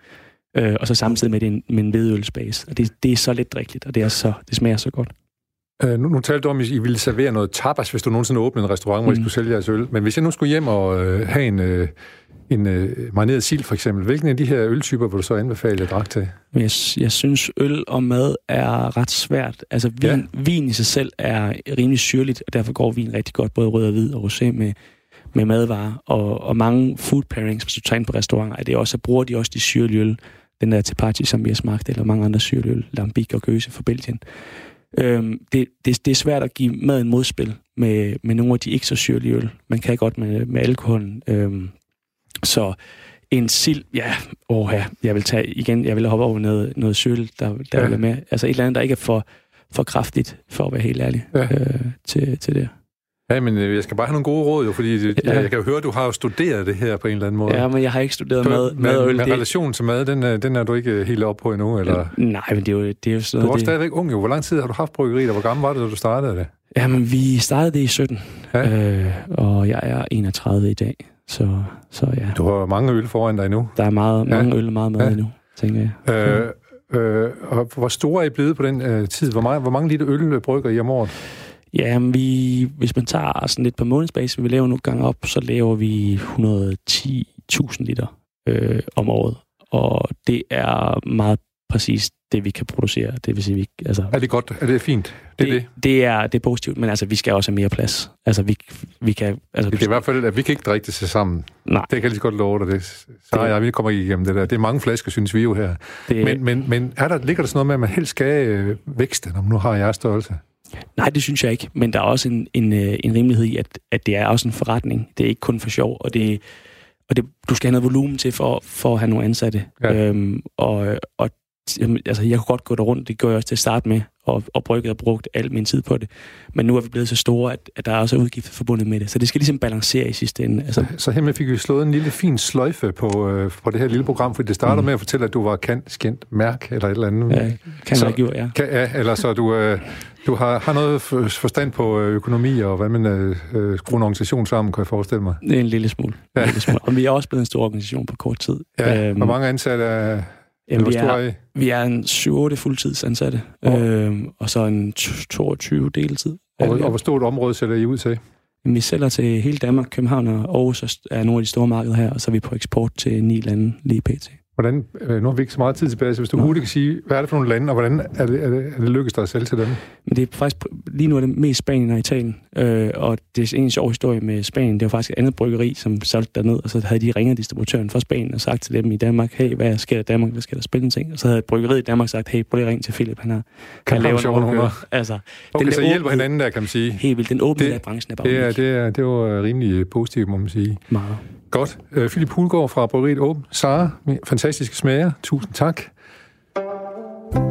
Øh, og så samtidig med, en, med en hvedølsbase. Og det, det er så let drikkeligt, og det, er så, det smager så godt. Øh, nu, nu talte du om, at I ville servere noget tapas, hvis du nogensinde åbnede en restaurant, hvor I Mm. skulle sælge jeres øl. Men hvis jeg nu skulle hjem og øh, have en, øh, en øh, marineret sild, for eksempel, hvilken af de her øltyper vil du så anbefale, jeg drak til? Jeg, jeg synes, øl og mad er ret svært. Altså, vin, Ja. vin i sig selv er rimelig syrligt, og derfor går vin rigtig godt, både rød og hvid og rosé med, med madvarer. Og, og mange food pairings, hvis du tager ind på restauranter, er det også, så bruger de også de syrlige øl. Den der Tepache, som vi har smagt, eller mange andre syrlige øl, Lambic og Gøse fra Belgien. Øhm, det, det, det er svært at give maden modspil med, med nogle af de ikke så syrlige øl. Man kan godt med, med alkoholen. Øhm, så en sild, ja, åh ja, jeg vil tage igen, jeg vil hoppe over noget, noget søl, der, der Ja. vil med. Altså et eller andet, der ikke er for, for kraftigt, for at være helt ærlig, Ja. øh, til, til det. Ja, men øh, jeg skal bare have nogle gode råd, jo, fordi ja. Ja. jeg kan jo høre, at du har jo studeret det her på en eller anden måde. Ja, men jeg har ikke studeret Så mad, mad og med, øl. med det, relation til mad, den, er- den er du ikke helt oppe på endnu, eller? nej, men det er jo, det er jo sådan Du er noget... også det, stadigvæk ung, jo. Hvor lang tid har du haft bryggeriet, og hvor gammel var det, da du startede det? Jamen, vi startede det i 17, Ja. ja. øh, og jeg er 31 i dag. Så, så ja, Du har mange øl foran dig nu. der er meget, Ja. mange øl og meget mad Ja. ja. endnu, tænker jeg. Øh, øh, og hvor store er I blevet på den øh, tid? Hvor mange, hvor mange liter øl brygger I om året? Ja, vi, hvis man tager sådan lidt på månedsbasis, vi laver nogle gange op, så laver vi 110.000 liter øh, om året. Og det er meget præcis det, vi kan producere. Det vil sige, vi, altså, Er det godt? Er det fint? Det, er det. det, det, er, det er positivt, men altså, vi skal også have mere plads. Altså, vi, vi kan... Altså, Det er i hvert fald, at vi kan ikke drikke det sammen. Nej, Det kan jeg lige så godt love dig. Det. Så Det- jeg, vi kommer ikke igennem det der. Det er mange flasker, synes vi jo her. det, Men, men, men er der, ligger der sådan noget med, at man helst skal øh, vækste, når man nu har jeres størrelse? Nej, det synes jeg ikke. Men der er også en, en, øh, en rimelighed i, at, at det er også en forretning. Det er ikke kun for sjov, og det, og det, du skal have noget volumen til for, for at have nogle ansatte. Ja. Øhm, og, og altså, jeg kunne godt gå der rundt, det gjorde jeg også til at starte med, og, og brygget og brugt al min tid på det. Men nu er vi blevet så store, at, at der er også udgifter forbundet med det. Så det skal ligesom balancere i sidste ende. Altså, Så hermed fik vi slået en lille fin sløjfe på, øh, på det her lille program, for det startede mm. Med at fortælle, at du var kendt, skændt mærk eller et eller andet. ja, kan Så- ikke ja. Kan, ja, eller så du, øh, du har, har noget for- forstand på øh, økonomi og hvad man øh, øh, skruer en organisation sammen, kan jeg forestille mig. Det er en lille smule. Ja. Ja. En lille smule. Og vi er også blevet en stor organisation på kort tid. Ja, Øhm, hvor mange ansatte er, jamen, vi, er, vi er en 7-8 fuldtidsansatte, Og- øhm, og så en t- 22 deltid. Og, og hvor stort område sætter I ud til? Vi sælger til hele Danmark, København og Aarhus er nogle af de store markeder her, og så er vi på eksport til ni lande lige pt. Hvordan, øh, nu har vi ikke så meget tid tilbage, så hvis du Nå. hurtigt kan sige, hvad er det for nogle lande, og hvordan er det, er det, er det lykkedes dig at sælge til dem? Men det er faktisk, lige nu er det mest Spanien og Italien, øh, og det er en sjov historie med Spanien. Det var faktisk et andet bryggeri, som solgte derned, og så havde de ringet distributøren fra Spanien og sagt til dem i Danmark, hey, hvad sker der i Danmark, hvad skal der spille en ting? Og så havde bryggeriet i Danmark sagt, hey, prøv lige at ringe til Philip, han har, Kan han lave numre? overkøb. Altså, Okay, der så hjælper hinanden der, kan man sige. helt vildt. Den åbne Det- af branchen er bare Det er, det er, det var rimelig positivt, må man sige. meget. Godt. Øh, Philip Hulgaard fra Bryggeriet Åben. Sara, fantastiske smager. Tusind tak.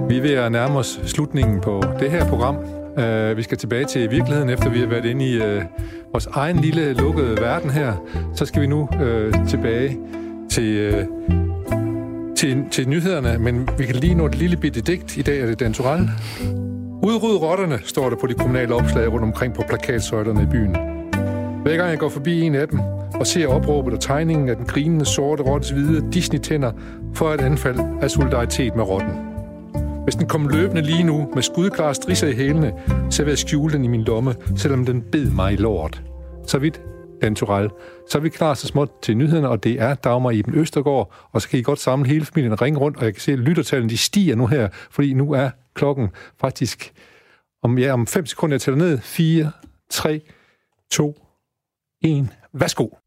Vi er ved at nærme os slutningen på det her program. Uh, vi skal tilbage til virkeligheden, efter vi har været inde i uh, vores egen lille lukkede verden her. Så skal vi nu uh, tilbage til, uh, til, til nyhederne, men vi kan lige nå et lille bitte digt. I dag er det Dan Udryd rotterne, står der på de kommunale opslag rundt omkring på plakatsøjlerne i byen. Hver gang jeg går forbi en af dem, og ser opråbet og tegningen af den grinende sorte rottes hvide Disney-tænder for et anfald af solidaritet med rotten. Hvis den kom løbende lige nu med skudklare strisser i hælene, så vil jeg skjule den i min lomme, selvom den bed mig i lort. Så vidt, Dan Turell. Så er vi klar så småt til nyhederne, og det er Dagmar Iben Østergaard, og så kan I godt samle hele familien ringe rundt, og jeg kan se, at lyttertallene de stiger nu her, fordi nu er klokken faktisk om, ja, om 5 sekunder, jeg tæller ned. 4, 3, 2, en. Værsgo.